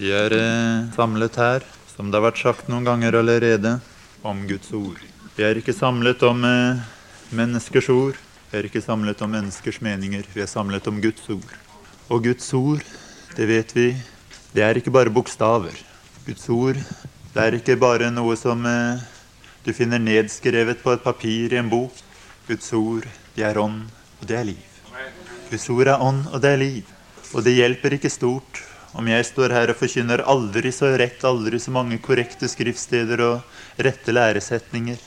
Vi er eh, samlet her, som det har vært sagt noen ganger allerede, om Guds ord. Vi er ikke samlet om eh, menneskers ord. Vi er ikke samlet om menneskers meninger. Vi er samlet om Guds ord. Og Guds ord, det vet vi, det er ikke bare bokstaver. Guds ord, det er ikke bare noe som eh, du finner nedskrevet på et papir i en bok. Guds ord, det er ånd, og det er liv. Guds ord er ånd, og det er liv. Og det hjelper ikke stort om jeg står her og forkynner aldri så rett, aldri så mange korrekte skriftsteder og rette læresetninger,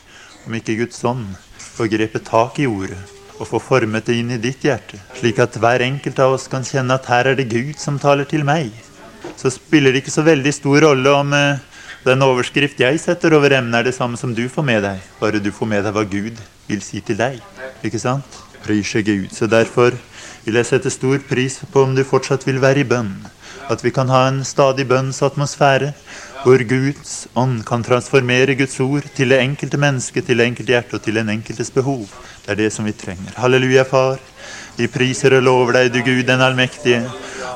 om ikke Guds ånd får grepet tak i ordet og får formet det inn i ditt hjerte, slik at hver enkelt av oss kan kjenne at her er det Gud som taler til meg, så spiller det ikke så veldig stor rolle om eh, den overskrift jeg setter over emnet, er det samme som du får med deg, bare du får med deg hva Gud vil si til deg. Ikke sant? Pris Gud. Så derfor vil jeg sette stor pris på om du fortsatt vil være i bønn. At vi kan ha en stadig bønnsatmosfære hvor Guds ånd kan transformere Guds ord til det enkelte menneske, til det enkelte hjerte og til den enkeltes behov. Det er det som vi trenger. Halleluja, Far. Vi priser og lover deg, du Gud den allmektige,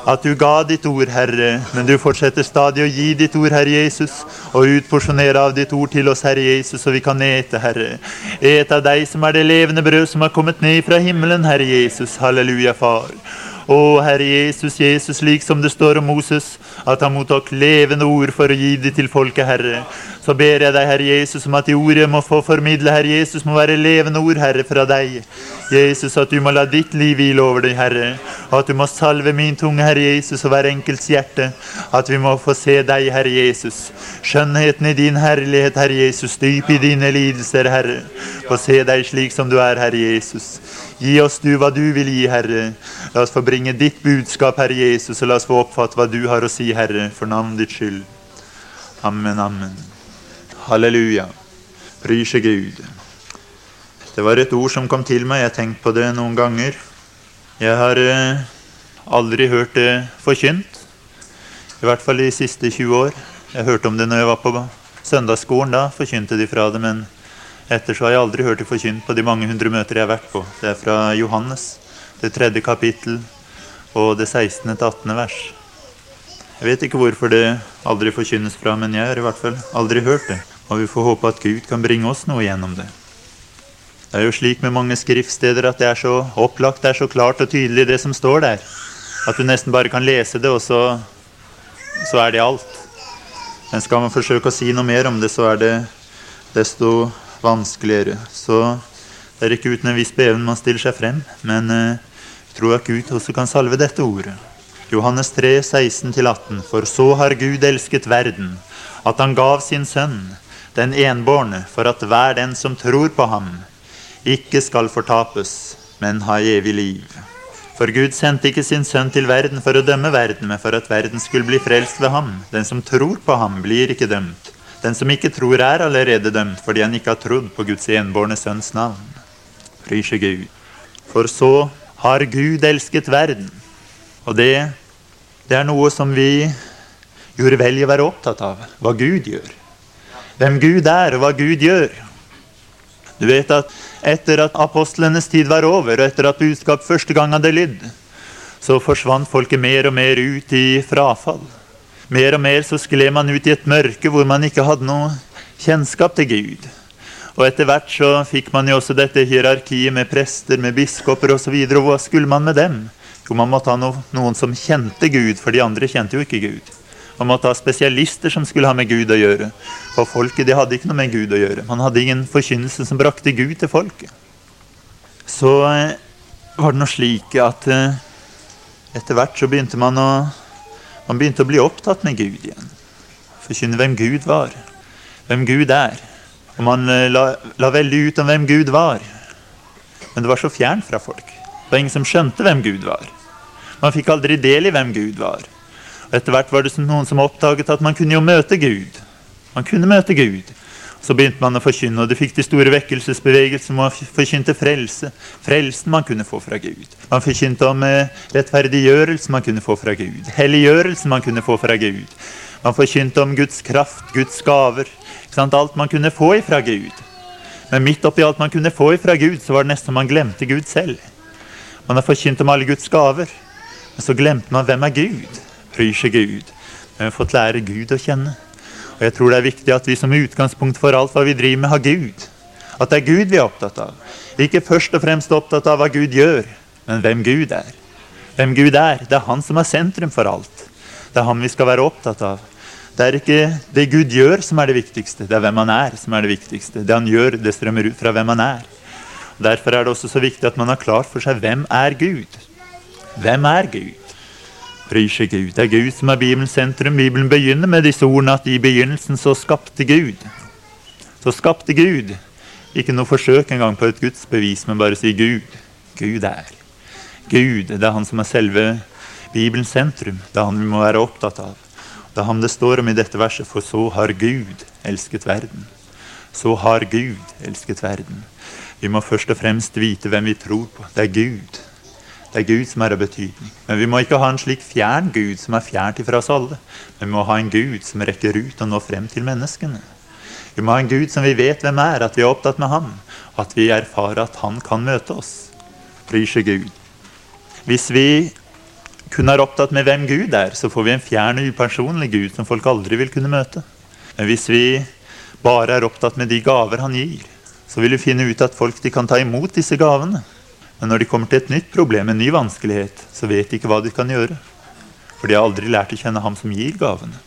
at du ga ditt ord, Herre, men du fortsetter stadig å gi ditt ord, Herre Jesus, og utporsjonere av ditt ord til oss, Herre Jesus, så vi kan ete, Herre. Et av deg som er det levende brød som har kommet ned fra himmelen, Herre Jesus. Halleluja, Far. Å, Herre Jesus, Jesus, slik som det står om Moses, at han mottok levende ord for å gi det til folket, Herre. Så ber jeg deg, Herre Jesus, om at de ordet må få formidle, Herre Jesus, må være levende ord, Herre, fra deg. Jesus, at du må la ditt liv hvile over deg, Herre. Og at du må salve min tunge, Herre Jesus, og hver enkelts hjerte. At vi må få se deg, Herre Jesus. Skjønnheten i din herlighet, Herre Jesus. Dyp i dine lidelser, Herre. Få se deg slik som du er, Herre Jesus. Gi oss du hva du vil gi, Herre. La oss få bringe ditt budskap, Herre Jesus, og la oss få oppfatte hva du har å si, Herre, for navnet ditt skyld. Amen, amen. Halleluja. Pris Gud. Det var et ord som kom til meg. Jeg har tenkt på det noen ganger. Jeg har eh, aldri hørt det forkynt. I hvert fall de siste 20 år. Jeg hørte om det når jeg var på søndagsskolen. Da forkynte de fra det, men etter så har jeg aldri hørt det forkynt på de mange hundre møter jeg har vært på. Det er fra Johannes, det tredje kapittel og det 16. til 18. vers. Jeg vet ikke hvorfor det aldri forkynnes fra, men jeg har i hvert fall aldri hørt det. Og vi får håpe at Gud kan bringe oss noe gjennom det. Det er jo slik med mange skriftsteder at det er så opplagt, det er så klart og tydelig det som står der, at du nesten bare kan lese det, og så, så er det alt. Men skal man forsøke å si noe mer om det, så er det desto vanskeligere. Så det er ikke uten en viss beven man stiller seg frem, men jeg eh, tror at Gud også kan salve dette ordet. Johannes 3, 16-18. For så har Gud elsket verden, at han gav sin sønn, den enbårne, for at hver den som tror på ham, ikke skal fortapes, men ha evig liv. For Gud sendte ikke sin sønn til verden for å dømme verden, men for at verden skulle bli frelst ved ham. Den som tror på ham, blir ikke dømt. Den som ikke tror, er allerede dømt fordi han ikke har trodd på Guds enbårne sønns navn. Prise Gud. For så har Gud elsket verden. Og det, det er noe som vi gjorde vel i å være opptatt av. Hva Gud gjør. Hvem Gud er, og hva Gud gjør. Du vet at etter at apostlenes tid var over, og etter at budskap første gang hadde lydd, så forsvant folket mer og mer ut i frafall. Mer og mer så skled man ut i et mørke hvor man ikke hadde noe kjennskap til Gud. Og etter hvert så fikk man jo også dette hierarkiet med prester, med biskoper osv. Og, og hva skulle man med dem? Jo, man måtte ha noen som kjente Gud, for de andre kjente jo ikke Gud. Man måtte ha spesialister som skulle ha med Gud å gjøre. For folket de hadde ikke noe med Gud å gjøre. Man hadde ingen forkynnelse som brakte Gud til folket. Så eh, var det noe slik at eh, etter hvert så begynte man å man begynte å bli opptatt med Gud igjen. Forkynne hvem Gud var, hvem Gud er. Og man eh, la, la, veldig ut om hvem Gud var. Men det var så fjernt fra folk. Det var ingen som skjønte hvem Gud var. Man fikk aldri del i hvem Gud var. Og Etter hvert var det noen som oppdaget at man kunne jo møte Gud. Man kunne møte Gud. Så begynte man å forkynne, og det fikk de store vekkelsesbevegelsene. Man forkynte frelse. Frelsen man kunne få fra Gud. Man forkynte om rettferdiggjørelse man kunne få fra Gud. Helliggjørelse man kunne få fra Gud. Man forkynte om Guds kraft, Guds gaver. Alt man kunne få ifra Gud. Men midt oppi alt man kunne få ifra Gud, så var det nesten man glemte Gud selv. Man har forkynt om alle Guds gaver, men så glemte man hvem er Gud. Bryr seg Gud. Vi har fått lære Gud å kjenne. Og jeg tror det er viktig at vi som utgangspunkt for alt hva vi driver med, har Gud. At det er Gud vi er opptatt av. Ikke først og fremst opptatt av hva Gud gjør, men hvem Gud er. Hvem Gud er. Det er han som er sentrum for alt. Det er han vi skal være opptatt av. Det er ikke det Gud gjør, som er det viktigste. Det er hvem han er, som er det viktigste. Det han gjør, det strømmer ut fra hvem han er. Derfor er det også så viktig at man har klart for seg hvem er Gud. Hvem er Gud? Bryr seg Gud. Det er Gud som er Bibelens sentrum. Bibelen begynner med disse ordene at i begynnelsen så skapte Gud. Så skapte Gud. Ikke noe forsøk engang på et gudsbevis, men bare si Gud. Gud er. Gud, det er han som er selve Bibelens sentrum. Det er han vi må være opptatt av. Det er ham det står om i dette verset, for så har Gud elsket verden. Så har Gud elsket verden. Vi må først og fremst vite hvem vi tror på. Det er Gud. Det er Gud som er av betydning. Men vi må ikke ha en slik fjern Gud som er fjernt ifra oss alle. Men vi må ha en Gud som rekker ut og når frem til menneskene. Vi må ha en Gud som vi vet hvem er, at vi er opptatt med ham. At vi erfarer at han kan møte oss. Seg Gud. Hvis vi kun er opptatt med hvem Gud er, så får vi en fjern og upersonlig Gud som folk aldri vil kunne møte. Men hvis vi bare er opptatt med de gaver han gir, så vil vi finne ut at folk de kan ta imot disse gavene. Men når de kommer til et nytt problem, en ny vanskelighet, så vet de ikke hva de kan gjøre. For de har aldri lært å kjenne ham som gir gavene.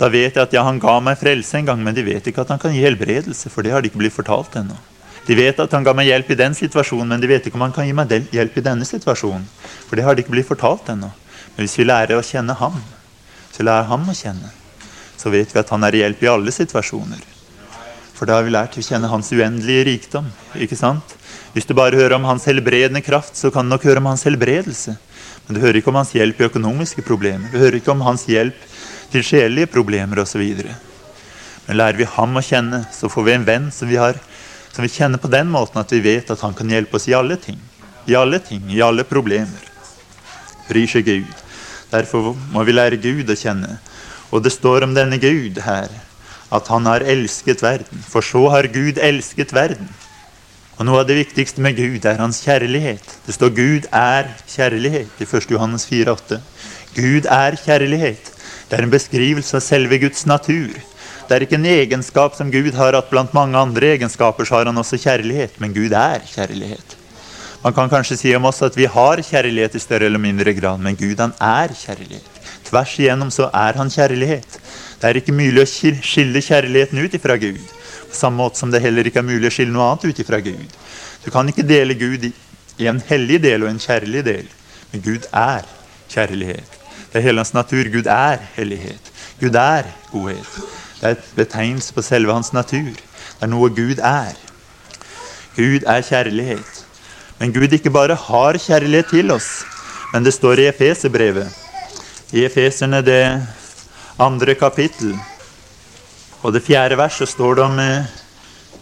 Da vet de at ja, han ga meg frelse en gang, men de vet ikke at han kan gi helbredelse, for det har de ikke blitt fortalt ennå. De vet at han ga meg hjelp i den situasjonen, men de vet ikke om han kan gi meg hjelp i denne situasjonen. For det har de ikke blitt fortalt ennå. Men hvis vi lærer å kjenne ham, så lærer ham å kjenne, så vet vi at han er hjelp i alle situasjoner. For da har vi lært å kjenne hans uendelige rikdom. ikke sant? Hvis du bare hører om hans helbredende kraft, så kan du nok høre om hans helbredelse. Men du hører ikke om hans hjelp i økonomiske problemer. Du hører ikke om hans hjelp til sjelelige problemer osv. Men lærer vi ham å kjenne, så får vi en venn som vi har som vi kjenner på den måten at vi vet at han kan hjelpe oss i alle ting. I alle ting, i alle problemer. Bryr seg Gud. Derfor må vi lære Gud å kjenne. Og det står om denne Gud her at han har elsket verden. For så har Gud elsket verden. Og Noe av det viktigste med Gud er hans kjærlighet. Det står 'Gud er kjærlighet' i 1. Johannes 4,8. Gud er kjærlighet. Det er en beskrivelse av selve Guds natur. Det er ikke en egenskap som Gud har, at blant mange andre egenskaper så har han også kjærlighet. Men Gud er kjærlighet. Man kan kanskje si om oss at vi har kjærlighet i større eller mindre grad, men Gud han er kjærlighet. Tvers igjennom så er han kjærlighet. Det er ikke mulig å skille kjærligheten ut ifra Gud. Samme måte som det heller ikke er mulig å skille noe annet ut ifra Gud. Du kan ikke dele Gud i en hellig del og en kjærlig del. Men Gud er kjærlighet. Det er hele hans natur. Gud er hellighet. Gud er godhet. Det er et betegnelse på selve hans natur. Det er noe Gud er. Gud er kjærlighet. Men Gud ikke bare har kjærlighet til oss, men det står i Efeserbrevet. I Efeserne det andre kapittel og det fjerde verset står det om eh,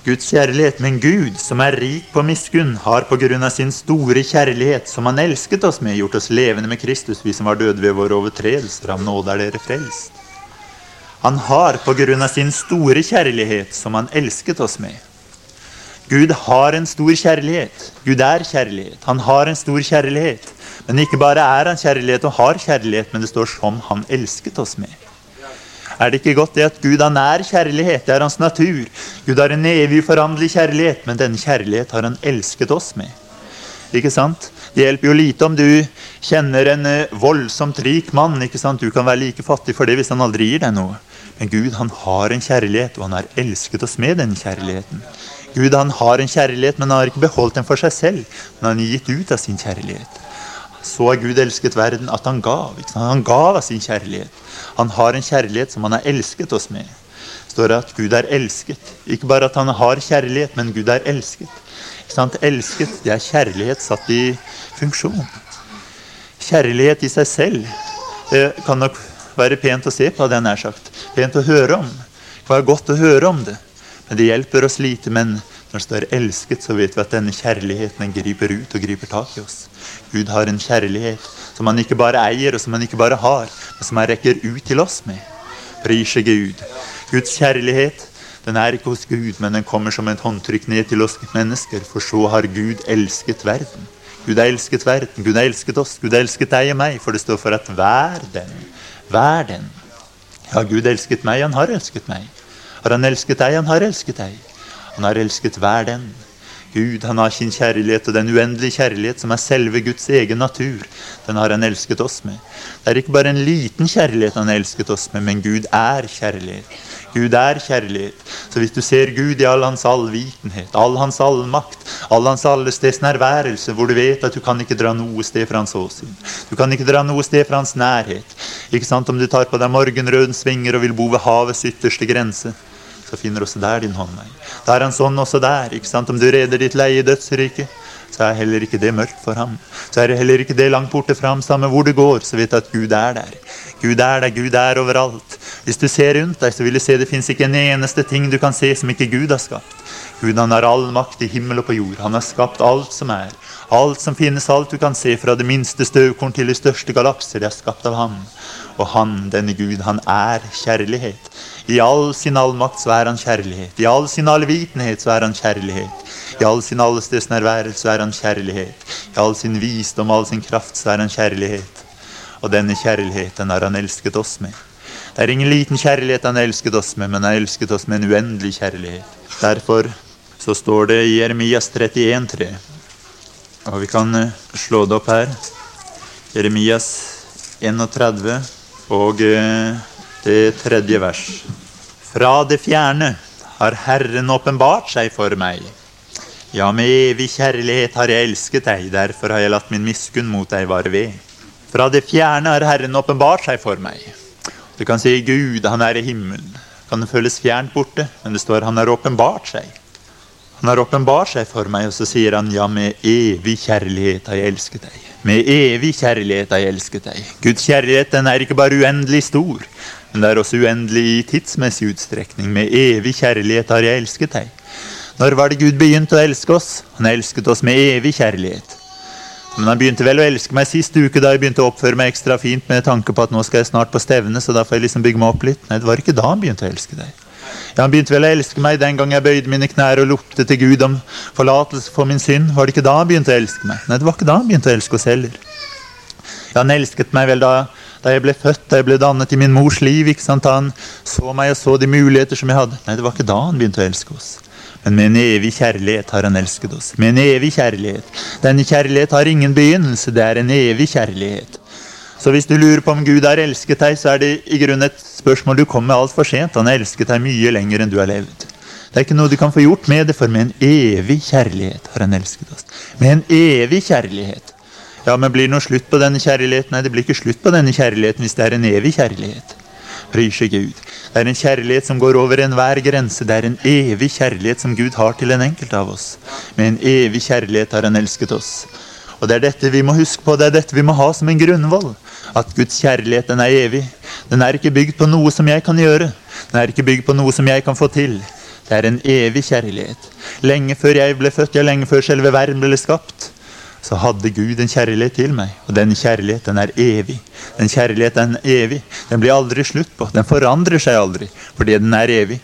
Guds kjærlighet. Men Gud, som er rik på miskunn, har på grunn av sin store kjærlighet, som han elsket oss med, gjort oss levende med Kristus, vi som var døde ved våre overtredelser. Av nåde er dere frelst. Han har på grunn av sin store kjærlighet, som han elsket oss med. Gud har en stor kjærlighet. Gud er kjærlighet. Han har en stor kjærlighet. Men ikke bare er han kjærlighet og har kjærlighet, men det står 'som han elsket oss med'. Er det ikke godt det at Gud han er kjærlighet? Det er hans natur. Gud har en evig uforanderlig kjærlighet, men denne kjærlighet har han elsket oss med. Ikke sant? Det hjelper jo lite om du kjenner en eh, voldsomt rik mann. ikke sant? Du kan være like fattig for det hvis han aldri gir deg noe. Men Gud han har en kjærlighet, og han har elsket oss med den kjærligheten. Gud han har en kjærlighet, men han har ikke beholdt den for seg selv. Men han har gitt ut av sin kjærlighet. Så har Gud elsket verden at han gav. Han gav av sin kjærlighet. Han har en kjærlighet som han har elsket oss med. Det står at Gud er elsket. Ikke bare at han har kjærlighet, men Gud er elsket. Elsket, det er kjærlighet satt i funksjon. Kjærlighet i seg selv det kan nok være pent å se på, hadde jeg nær sagt. Pent å høre om. Det kan være godt å høre om det. Men det hjelper oss lite. Men når det står 'elsket', så vet vi at denne kjærligheten den griper ut og griper tak i oss. Gud har en kjærlighet som han ikke bare eier, og som han ikke bare har, men som han rekker ut til oss med. Prise Gud. Guds kjærlighet den er ikke hos Gud, men den kommer som et håndtrykk ned til oss mennesker. For så har Gud elsket verden. Gud har elsket verden, Gud har elsket oss, Gud har elsket deg og meg. For det står for at vær den Vær den. Ja, Gud elsket meg, han har elsket meg. Har han elsket deg, han har elsket deg. Han har elsket hver den. Gud, han har sin kjærlighet, og den uendelige kjærlighet som er selve Guds egen natur, den har han elsket oss med. Det er ikke bare en liten kjærlighet han har elsket oss med, men Gud er kjærlighet. Gud er kjærlighet. Så hvis du ser Gud i all hans allvitenhet, all hans allmakt, all hans allesteds nærværelse, hvor du vet at du kan ikke dra noe sted fra hans åsyn, du kan ikke dra noe sted fra hans nærhet, ikke sant, om du tar på deg morgenrødens vinger og vil bo ved havets ytterste grense, så finner også der din hånd meg. Da er han sånn også der. ikke sant? Om du reder ditt leie i dødsriket, så er heller ikke det mørkt for ham. Så er det heller ikke det langt borte fram. Samme hvor du går, så vet du at Gud er der. Gud er der, Gud er overalt. Hvis du ser rundt deg, så vil du se det fins ikke en eneste ting du kan se som ikke Gud har skapt. Gud han har all makt i himmel og på jord. Han har skapt alt som er. Alt som finnes, alt du kan se, fra det minste støvkorn til de største galakser, det er skapt av ham. Og han, denne Gud, han er kjærlighet. I all sin allmakt så er han kjærlighet. I all sin allvitenhet så er han kjærlighet. I all sin allestedsnærværelse er han kjærlighet. I all sin visdom, all sin kraft så er han kjærlighet. Og denne kjærligheten har han elsket oss med. Det er ingen liten kjærlighet han elsket oss med, men han elsket oss med en uendelig kjærlighet. Derfor så står det i Jeremias 31,3 og vi kan eh, slå det opp her. Jeremias 31 og eh, det tredje vers. Fra det fjerne har Herren åpenbart seg for meg. Ja, med evig kjærlighet har jeg elsket deg, derfor har jeg latt min miskunn mot deg vare ved. Fra det fjerne har Herren åpenbart seg for meg. Du kan si Gud, han er i himmelen. Kan det føles fjernt borte, men det står han har åpenbart seg. Han har åpenbart seg for meg, og så sier han ja, med evig kjærlighet har jeg elsket deg. Med evig kjærlighet har jeg elsket deg. Guds kjærlighet den er ikke bare uendelig stor, men det er også uendelig i tidsmessig utstrekning. Med evig kjærlighet har jeg elsket deg. Når var det Gud begynte å elske oss? Han elsket oss med evig kjærlighet. Men han begynte vel å elske meg sist uke, da jeg begynte å oppføre meg ekstra fint med tanke på at nå skal jeg snart på stevne, så da får jeg liksom bygge meg opp litt. Nei, det var ikke da han begynte å elske deg. Ja, Han begynte vel å elske meg den gang jeg bøyde mine knær og ropte til Gud om forlatelse for min synd. Var det ikke da han begynte å elske meg? Nei, det var ikke da han begynte å elske oss heller. Ja, Han elsket meg vel da, da jeg ble født, da jeg ble dannet i min mors liv. ikke sant? Han så meg og så de muligheter som jeg hadde. Nei, det var ikke da han begynte å elske oss. Men med en evig kjærlighet har han elsket oss. Med en evig kjærlighet. Denne kjærlighet har ingen begynnelse, det er en evig kjærlighet. Så hvis du lurer på om Gud har elsket deg, så er det i grunnen et spørsmål du kom med altfor sent. Han har elsket deg mye lenger enn du har levd. Det er ikke noe du kan få gjort med det, for med en evig kjærlighet har han elsket oss. Med en evig kjærlighet. Ja, men blir det noe slutt på denne kjærligheten? Nei, det blir ikke slutt på denne kjærligheten hvis det er en evig kjærlighet. Prise Gud. Det er en kjærlighet som går over enhver grense. Det er en evig kjærlighet som Gud har til en enkelt av oss. Med en evig kjærlighet har han elsket oss. Og det er dette vi må huske på, det er dette vi må ha som en grunnvoll. At Guds kjærlighet den er evig. Den er ikke bygd på noe som jeg kan gjøre. Den er ikke bygd på noe som jeg kan få til. Det er en evig kjærlighet. Lenge før jeg ble født, ja, lenge før selve verden ble skapt, så hadde Gud en kjærlighet til meg. Og den kjærlighet, den er evig. Den kjærlighet, er evig. Den blir aldri slutt på. Den forandrer seg aldri, fordi den er evig.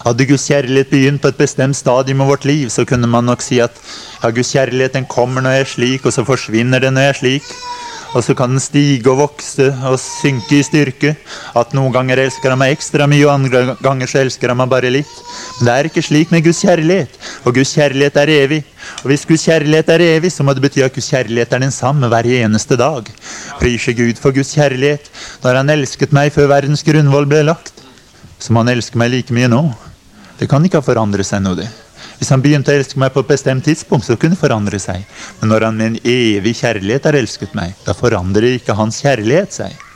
Hadde Guds kjærlighet begynt på et bestemt stadium av vårt liv, så kunne man nok si at ja, Guds kjærlighet den kommer når jeg er slik, og så forsvinner den når jeg er slik. Og så kan den stige og vokse og synke i styrke. At noen ganger elsker han meg ekstra mye, og andre ganger så elsker han meg bare litt. Men det er ikke slik med Guds kjærlighet. og Guds kjærlighet er evig. Og hvis Guds kjærlighet er evig, så må det bety at Guds kjærlighet er den samme hver eneste dag. Prise Gud for Guds kjærlighet. Når han elsket meg før verdens grunnvoll ble lagt, så må han elske meg like mye nå. Det kan ikke ha forandret seg noe, det. Hvis han begynte å elske meg på et bestemt tidspunkt, så kunne det forandre seg. Men når han med en evig kjærlighet har elsket meg, da forandrer ikke hans kjærlighet seg.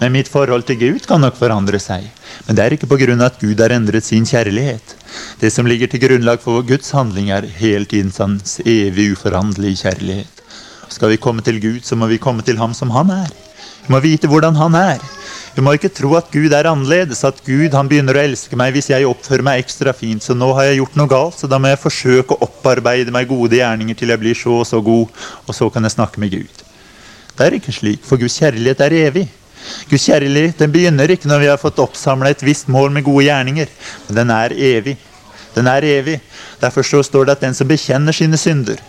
Men mitt forhold til Gud kan nok forandre seg. Men det er ikke pga. at Gud har endret sin kjærlighet. Det som ligger til grunnlag for Guds handling, er hele tiden hans evig uforanderlige kjærlighet. Skal vi komme til Gud, så må vi komme til ham som han er. Vi må vite hvordan han er. Du må ikke tro at Gud er annerledes, at Gud han begynner å elske meg hvis jeg oppfører meg ekstra fint. Så nå har jeg gjort noe galt, så da må jeg forsøke å opparbeide meg gode gjerninger til jeg blir så og så god, og så kan jeg snakke med Gud. Det er ikke slik, for Guds kjærlighet er evig. Guds kjærlighet den begynner ikke når vi har fått oppsamla et visst mål med gode gjerninger, men den er evig. Den er evig. Derfor så står det at den som bekjenner sine synder?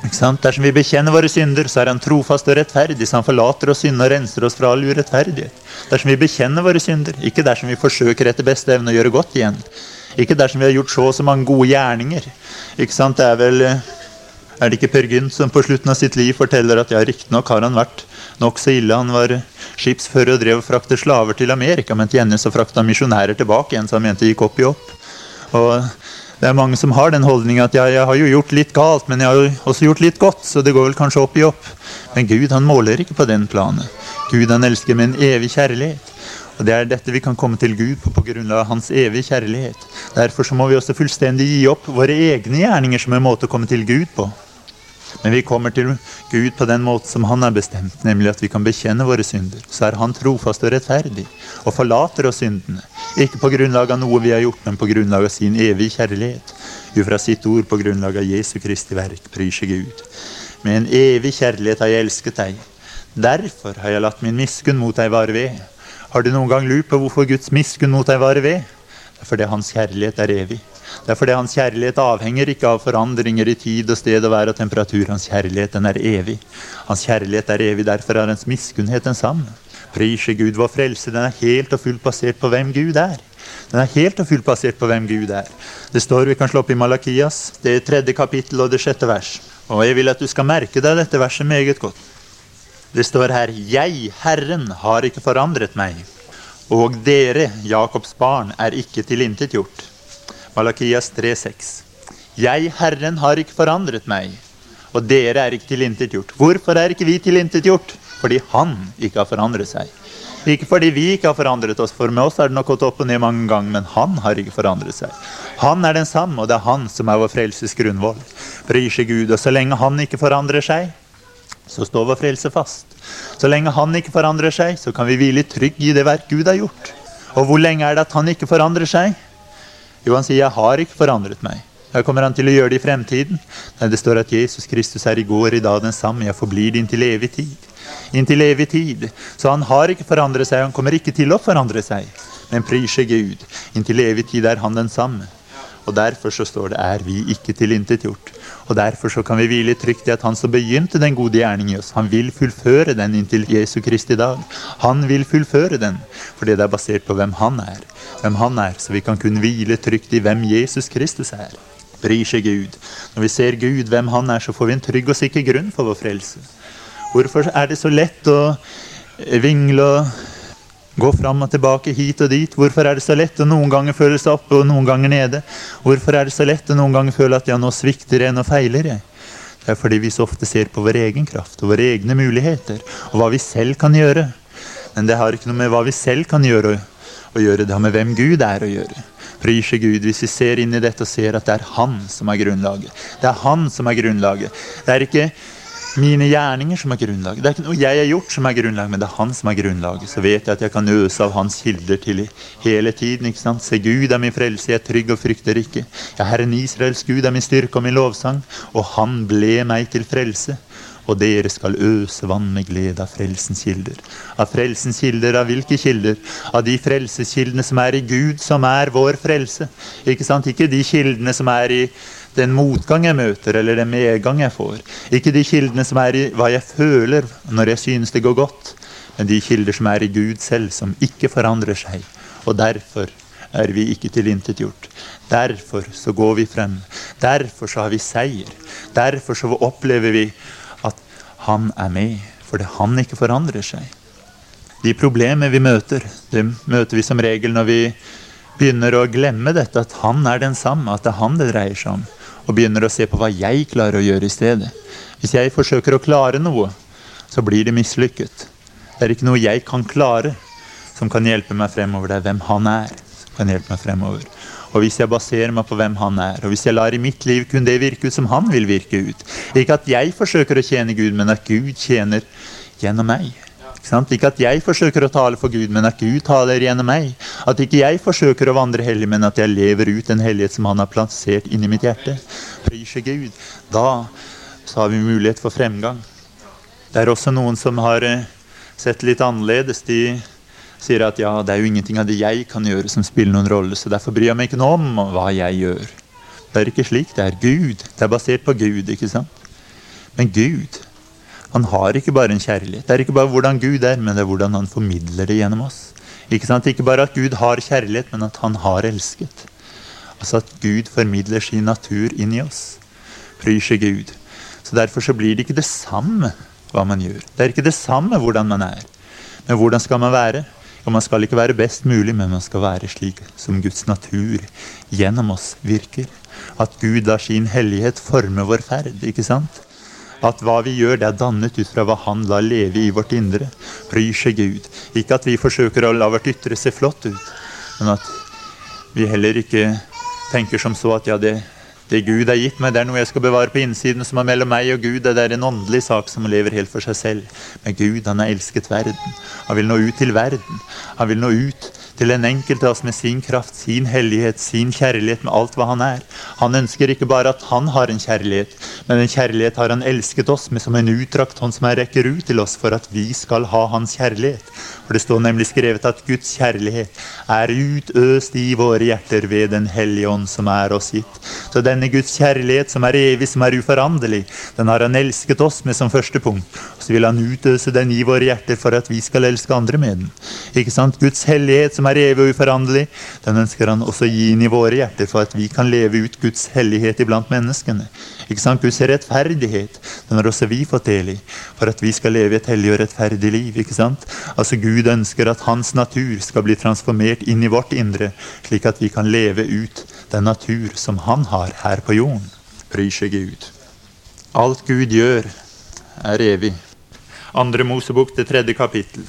Dersom vi bekjenner våre synder, så er Han trofast og rettferdig, så Han forlater oss synd og renser oss fra all urettferdighet. Dersom vi bekjenner våre synder, ikke dersom vi forsøker etter beste evne å gjøre godt igjen. Ikke dersom vi har gjort så og så mange gode gjerninger. Ikke sant? Det er vel er det ikke Per Gynt som på slutten av sitt liv forteller at ja, riktignok har han vært nokså ille. Han var skipsfører og drev og fraktet slaver til Amerika, men til gjengjeld så frakta han misjonærer tilbake igjen, så han mente det gikk opp i opp. Og det er mange som har den holdninga at jeg, jeg har jo gjort litt galt, men jeg har jo også gjort litt godt, så det går vel kanskje opp i opp. Men Gud han måler ikke på den planet. Gud han elsker med en evig kjærlighet. Og Det er dette vi kan komme til Gud på på grunn av hans evige kjærlighet. Derfor så må vi også fullstendig gi opp våre egne gjerninger som en måte å komme til Gud på. Men vi kommer til Gud på den måten som Han har bestemt, nemlig at vi kan bekjenne våre synder. Så er Han trofast og rettferdig og forlater oss syndene. Ikke på grunnlag av noe vi har gjort, men på grunnlag av sin evige kjærlighet. Ut fra sitt ord på grunnlag av Jesu Kristi verk. Pryse Gud. Med en evig kjærlighet har jeg elsket deg. Derfor har jeg latt min miskunn mot deg vare ved. Har du noen gang lurt på hvorfor Guds miskunn mot deg varer ved? Det er fordi Hans kjærlighet er evig. Det er fordi hans kjærlighet avhenger ikke av forandringer i tid og sted og vær og temperatur. Hans kjærlighet den er evig. Hans kjærlighet er evig, derfor er hans miskunnhet den samme. Prise Gud, vår frelse den er helt og fullt basert på hvem Gud er. Den er helt og fullt basert på hvem Gud er. Det står, Vi kan slå opp i Malakias, det er tredje kapittel og det sjette vers. Og Jeg vil at du skal merke deg dette verset meget godt. Det står her Jeg, Herren, har ikke forandret meg. Og dere, Jakobs barn, er ikke tilintetgjort. Malakias 3,6. Jeg, Herren, har ikke forandret meg, og dere er ikke tilintetgjort. Hvorfor er ikke vi tilintetgjort? Fordi Han ikke har forandret seg. Ikke fordi vi ikke har forandret oss, for med oss har det nok gått opp og ned mange ganger, men Han har ikke forandret seg. Han er den samme, og det er Han som er vår frelses grunnvoll. Prise Gud. Og så lenge Han ikke forandrer seg, så står vår frelse fast. Så lenge Han ikke forandrer seg, så kan vi hvile trygg i det verk Gud har gjort. Og hvor lenge er det at Han ikke forandrer seg? Jo, han sier 'jeg har ikke forandret meg'. Da kommer han til å gjøre det i fremtiden. Nei, det står at Jesus Kristus er i går, i dag den samme. Jeg forblir det inntil evig tid. Inntil evig tid. Så han har ikke forandret seg, han kommer ikke til å forandre seg. Men prise Gud. Inntil evig tid er han den samme. Og derfor så står det 'er vi ikke tilintetgjort'. Og derfor så kan vi hvile trygt i at han som begynte den gode gjerning i oss, han vil fullføre den inntil Jesu Kristi dag. Han vil fullføre den, fordi det er basert på hvem han er. Hvem han er, Så vi kan kunne hvile trygt i hvem Jesus Kristus er. Bryr seg Gud. Når vi ser Gud, hvem han er, så får vi en trygg og sikker grunn for vår frelse. Hvorfor er det så lett å vingle og Gå fram og tilbake hit og dit. Hvorfor er det så lett å noen ganger føle seg oppe og noen ganger nede? Hvorfor er det så lett å noen ganger føle at ja, nå svikter jeg, nå feiler jeg? Det er fordi vi så ofte ser på vår egen kraft og våre egne muligheter og hva vi selv kan gjøre. Men det har ikke noe med hva vi selv kan gjøre å gjøre, det har med hvem Gud er å gjøre. Bryr seg Gud hvis vi ser inn i dette og ser at det er Han som er grunnlaget. Det er Han som er grunnlaget. Det er ikke mine gjerninger som er grunnlaget. Det er ikke noe jeg har gjort som er grunnlaget, men det er han som er grunnlaget. Så vet jeg at jeg kan øse av hans kilder til hele tiden. ikke sant? Se, Gud er min frelse, jeg er trygg og frykter ikke. Ja, Herren Israels Gud er min styrke og min lovsang, og han ble meg til frelse. Og dere skal øse vann med glede av frelsens kilder. Av frelsens kilder, av hvilke kilder? Av de frelseskildene som er i Gud, som er vår frelse. Ikke sant? Ikke de kildene som er i den motgang jeg møter, eller den medgang jeg får. Ikke de kildene som er i hva jeg føler når jeg synes det går godt, men de kilder som er i Gud selv, som ikke forandrer seg. Og derfor er vi ikke tilintetgjort. Derfor så går vi frem. Derfor så har vi seier. Derfor så opplever vi Han er med, fordi Han ikke forandrer seg. De problemer vi møter, det møter vi som regel når vi begynner å glemme dette, at Han er den samme, at det er Han det dreier seg om og begynner å se på hva jeg klarer å gjøre i stedet. Hvis jeg forsøker å klare noe, så blir det mislykket. Det er ikke noe jeg kan klare som kan hjelpe meg fremover. Det er hvem han er som kan hjelpe meg fremover. Og hvis jeg baserer meg på hvem han er, og hvis jeg lar i mitt liv kun det virke ut som han vil virke ut Ikke at jeg forsøker å tjene Gud, men at Gud tjener gjennom meg. Ikke ikke at jeg forsøker å tale for Gud, men at Gud taler gjennom meg. At ikke jeg forsøker å vandre hellig, men at jeg lever ut den hellighet som Han har plassert inni mitt hjerte. Prise Gud. Da så har vi mulighet for fremgang. Det er også noen som har eh, sett litt annerledes. De sier at ja, det er jo ingenting av det jeg kan gjøre som spiller noen rolle, så derfor bryr jeg meg ikke noe om hva jeg gjør. Det er ikke slik. Det er Gud. Det er basert på Gud. ikke sant? Men Gud han har ikke bare en kjærlighet. Det er ikke bare hvordan Gud er, men det er hvordan han formidler det gjennom oss. Ikke sant? Ikke bare at Gud har kjærlighet, men at han har elsket. Altså at Gud formidler sin natur inn i oss. Bryr seg Gud. Så Derfor så blir det ikke det samme hva man gjør. Det er ikke det samme hvordan man er. Men hvordan skal man være? Og man skal ikke være best mulig, men man skal være slik som Guds natur gjennom oss virker. At Gud lar sin hellighet forme vår ferd. ikke sant? At hva vi gjør, det er dannet ut fra hva Han lar leve i vårt indre. Bryr seg Gud. Ikke at vi forsøker å la vårt ytre se flott ut, men at vi heller ikke tenker som så at ja, det, det Gud har gitt meg, det er noe jeg skal bevare på innsiden, som er mellom meg og Gud. Det er en åndelig sak som lever helt for seg selv. Men Gud, han har elsket verden. Han vil nå ut til verden. Han vil nå ut til den enkelte av oss med sin kraft, sin hellighet, sin kjærlighet med alt hva han er. Han ønsker ikke bare at han har en kjærlighet, men en kjærlighet har han elsket oss med som en utdrakt hånd som han rekker ut til oss for at vi skal ha hans kjærlighet. For det står nemlig skrevet at Guds kjærlighet er utøst i våre hjerter ved Den hellige ånd som er oss gitt. Så denne Guds kjærlighet som er evig, som er uforanderlig, den har han elsket oss med som første punkt. Og så vil han utøse den i våre hjerter for at vi skal elske andre med den. Ikke sant? Guds hellighet som er er evig og uforanderlig, den ønsker han også å gi inn i våre hjerter for at vi kan leve ut Guds hellighet iblant menneskene. Ikke sant? Guds rettferdighet den har også vi fått del i for at vi skal leve et hellig og rettferdig liv. ikke sant? Altså Gud ønsker at hans natur skal bli transformert inn i vårt indre, slik at vi kan leve ut den natur som han har her på jorden. Bryr seg Gud. Alt Gud gjør, er evig. Andre Mosebok, det tredje kapittel.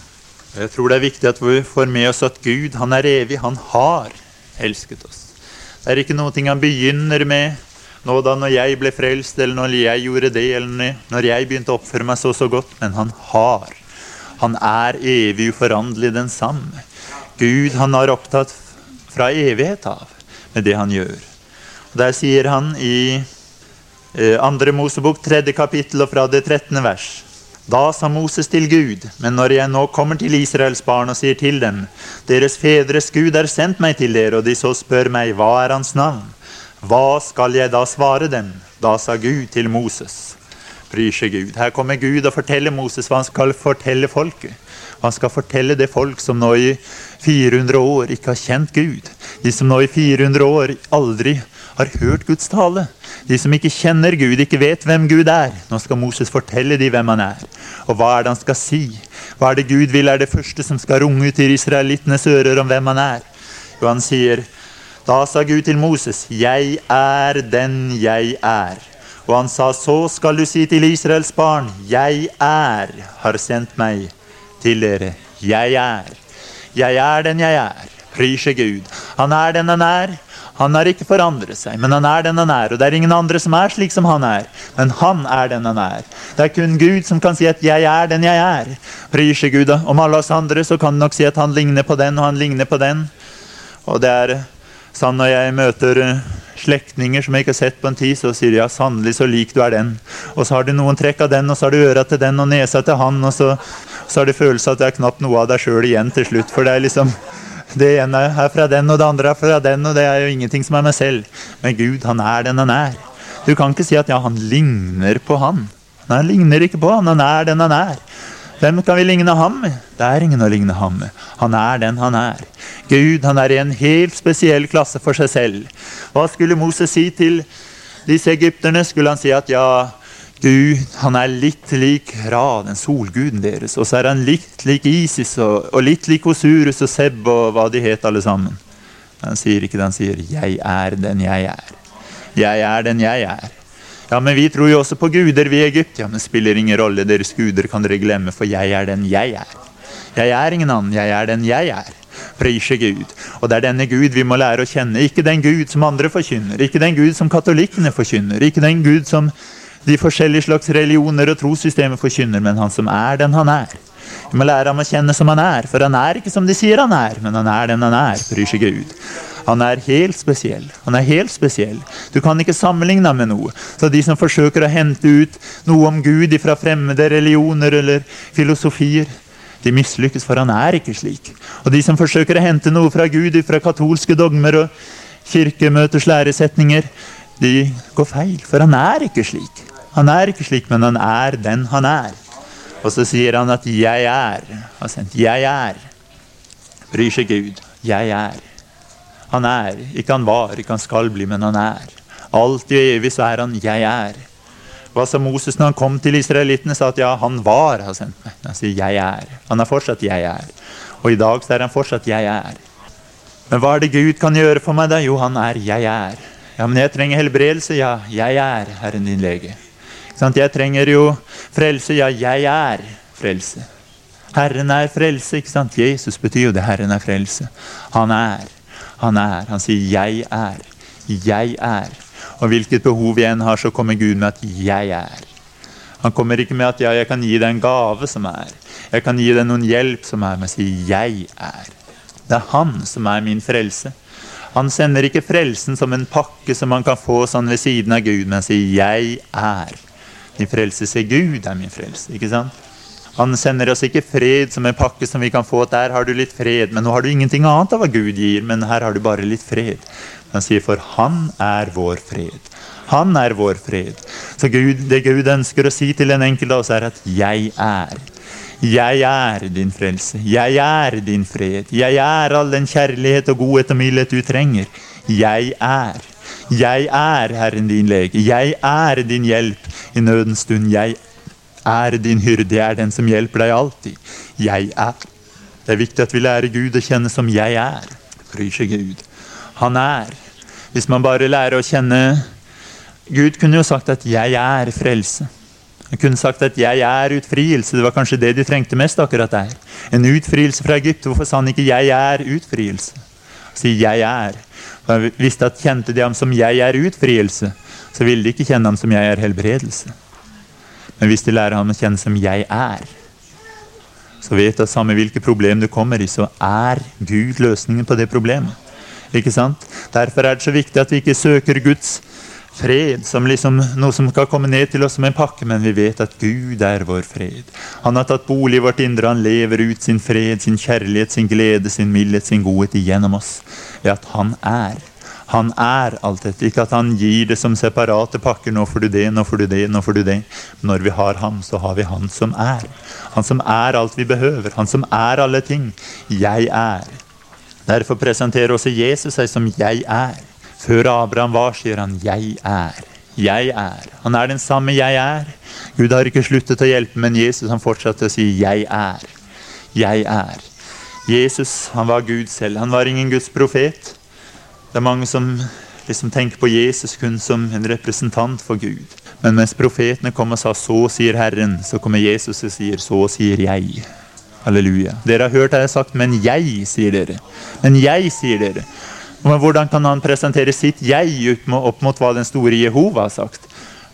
Jeg tror det er viktig at vi får med oss at Gud han er evig. Han har elsket oss. Det er ikke noe han begynner med nå da når jeg ble frelst, eller når jeg gjorde det, eller når jeg begynte å oppføre meg så så godt. Men han har. Han er evig uforanderlig den samme. Gud han har opptatt fra evighet av med det han gjør. Og Der sier han i eh, andre Mosebok, 3. kapittel og fra det 13. vers. Da sa Moses til Gud, men når jeg nå kommer til Israels barn og sier til dem, deres fedres Gud har sendt meg til dere, og de så spør meg, hva er hans navn? Hva skal jeg da svare dem? Da sa Gud til Moses. Bryr seg Gud. Her kommer Gud og forteller Moses hva han skal fortelle folket. Han skal fortelle det folk som nå i 400 år ikke har kjent Gud. De som nå i 400 år aldri har hørt Guds tale. De som ikke kjenner Gud, ikke vet hvem Gud er. Nå skal Moses fortelle dem hvem han er. Og hva er det han skal si? Hva er det Gud vil er det første som skal runge ut i israelittenes ører om hvem han er? Jo, han sier, da sa Gud til Moses, 'Jeg er den jeg er'. Og han sa, 'Så skal du si til Israels barn, 'Jeg er, har sendt meg til dere'. Jeg er. Jeg er den jeg er. Priser Gud. Han er den han er. Han har ikke forandret seg, men han er den han er. Og det er ingen andre som er slik som han er, men han er den han er. Det er kun Gud som kan si at 'jeg er den jeg er'. Priser Gud om alle oss andre, så kan han nok si at han ligner på den, og han ligner på den. Og det er sånn når jeg møter eh, slektninger som jeg ikke har sett på en tid, så sier de ja, sannelig så lik du er den. Og så har du noen trekk av den, og så har du øra til den og nesa til han, og så, så har du følelsen at det er knapt noe av deg sjøl igjen til slutt. For det er liksom det ene er fra den, og det andre er fra den, og det er jo ingenting som er meg selv. Men Gud, han er den han er. Du kan ikke si at ja, han ligner på han. Nei, han ligner ikke på han. Han er den han er. Hvem kan vi ligne ham med? Det er ingen å ligne ham med. Han er den han er. Gud han er i en helt spesiell klasse for seg selv. Hva skulle Moses si til disse egypterne? Skulle han si at ja, Gud han er litt lik Ra, den solguden deres. Og så er han litt lik Isis og, og litt lik Osurus og Seb og hva de het alle sammen. Han sier ikke det, han sier 'Jeg er den jeg er'. Jeg er den jeg er. Ja, men vi tror jo også på guder, vi i Egypt. Ja, men spiller ingen rolle. Deres guder kan dere glemme, for jeg er den jeg er. Jeg er ingen annen, jeg er den jeg er. Prise Gud. Og det er denne Gud vi må lære å kjenne. Ikke den Gud som andre forkynner. Ikke den Gud som katolikkene forkynner. Ikke den Gud som de forskjellige slags religioner og trossystemer forkynner, men han som er den han er. Vi må lære ham å kjenne som han er, for han er ikke som de sier han er, men han er den han er. bryr seg Gud. Han er helt spesiell. Han er helt spesiell. Du kan ikke sammenligne ham med noe. Så de som forsøker å hente ut noe om Gud fra fremmede religioner eller filosofier, de mislykkes, for han er ikke slik. Og de som forsøker å hente noe fra Gud fra katolske dogmer og kirkemøters læresetninger, de går feil, for han er ikke slik. Han er ikke slik, men han er den han er. Og så sier han at 'jeg er'. Altså, 'Jeg er'. Bryr seg Gud. Jeg er. Han er. Ikke han var, ikke han skal bli, men han er. Alltid og evig så er han 'jeg er'. Hva sa Moses når han kom til israelittene? sa at ja, han var har sendt meg. Han sier 'jeg er'. Han er fortsatt 'jeg er'. Og i dag så er han fortsatt 'jeg er'. Men hva er det Gud kan gjøre for meg, da? Jo, han er 'jeg er'. Ja, men jeg trenger helbredelse. Ja, jeg er Herren din lege. Jeg trenger jo frelse. Ja, jeg er frelse. Herren er frelse. ikke sant? Jesus betyr jo det. Herren er frelse. Han er. Han er. Han sier 'jeg er'. Jeg er. Og hvilket behov jeg enn har, så kommer Gud med at 'jeg er'. Han kommer ikke med at ja, 'jeg kan gi deg en gave som er'. Jeg kan gi deg noen hjelp som er, men sier 'jeg er'. Det er Han som er min frelse. Han sender ikke frelsen som en pakke som man kan få sånn ved siden av Gud, men sier 'jeg er'. Min frelse sier Gud er min frelse. ikke sant? Han sender oss ikke fred som en pakke som vi kan få. Der har du litt fred, men nå har du ingenting annet av hva Gud gir. Men her har du bare litt fred. Han sier for han er vår fred. Han er vår fred. Så Gud, det Gud ønsker å si til en enkelte av oss, er at 'jeg er'. Jeg er din frelse. Jeg er din fred. Jeg er all den kjærlighet og godhet og mildhet du trenger. Jeg er. Jeg er Herren din lege. Jeg er din hjelp i nødens stund. Jeg er din hyrde. Jeg er den som hjelper deg alltid. Jeg er. Det er viktig at vi lærer Gud å kjenne som jeg er. Bryr seg Gud. Han er. Hvis man bare lærer å kjenne Gud kunne jo sagt at 'jeg er frelse'. Han kunne sagt at 'jeg er utfrielse'. Det var kanskje det de trengte mest akkurat der. En utfrielse fra Egypt. Hvorfor sa han ikke 'jeg er utfrielse'? Si 'jeg er'. For han visste at Kjente de ham som 'jeg er utfrielse', så ville de ikke kjenne ham som 'jeg er helbredelse'. Men hvis de lærer ham å kjenne som 'jeg er', så vet du at samme hvilke problem du kommer i, så er Gud løsningen på det problemet. Ikke sant? Derfor er det så viktig at vi ikke søker Guds fred som liksom noe som skal komme ned til oss som en pakke, men vi vet at Gud er vår fred. Han har tatt bolig i vårt indre, han lever ut sin fred, sin kjærlighet, sin glede, sin mildhet, sin godhet igjennom oss. Ved at han er. Han er alt dette. Ikke at han gir det som separate pakker. Nå får du det, nå får du det, nå får du det. Når vi har ham, så har vi han som er. Han som er alt vi behøver. Han som er alle ting. Jeg er. Derfor presenterer også Jesus seg som 'jeg er'. Før Abraham var, sier han 'jeg er'. Jeg er. Han er den samme 'jeg er'. Gud har ikke sluttet å hjelpe, men Jesus han fortsatte å si 'jeg er'. Jeg er. Jesus han var Gud selv. Han var ingen Guds profet. Det er mange som liksom tenker på Jesus kun som en representant for Gud. Men mens profetene kom og sa 'så sier Herren', så kommer Jesus og sier 'så sier jeg'. Halleluja. Dere har hørt det jeg har sagt, men jeg, sier dere. Men jeg, sier dere. Men hvordan kan han presentere sitt jeg opp mot hva den store Jehova har sagt?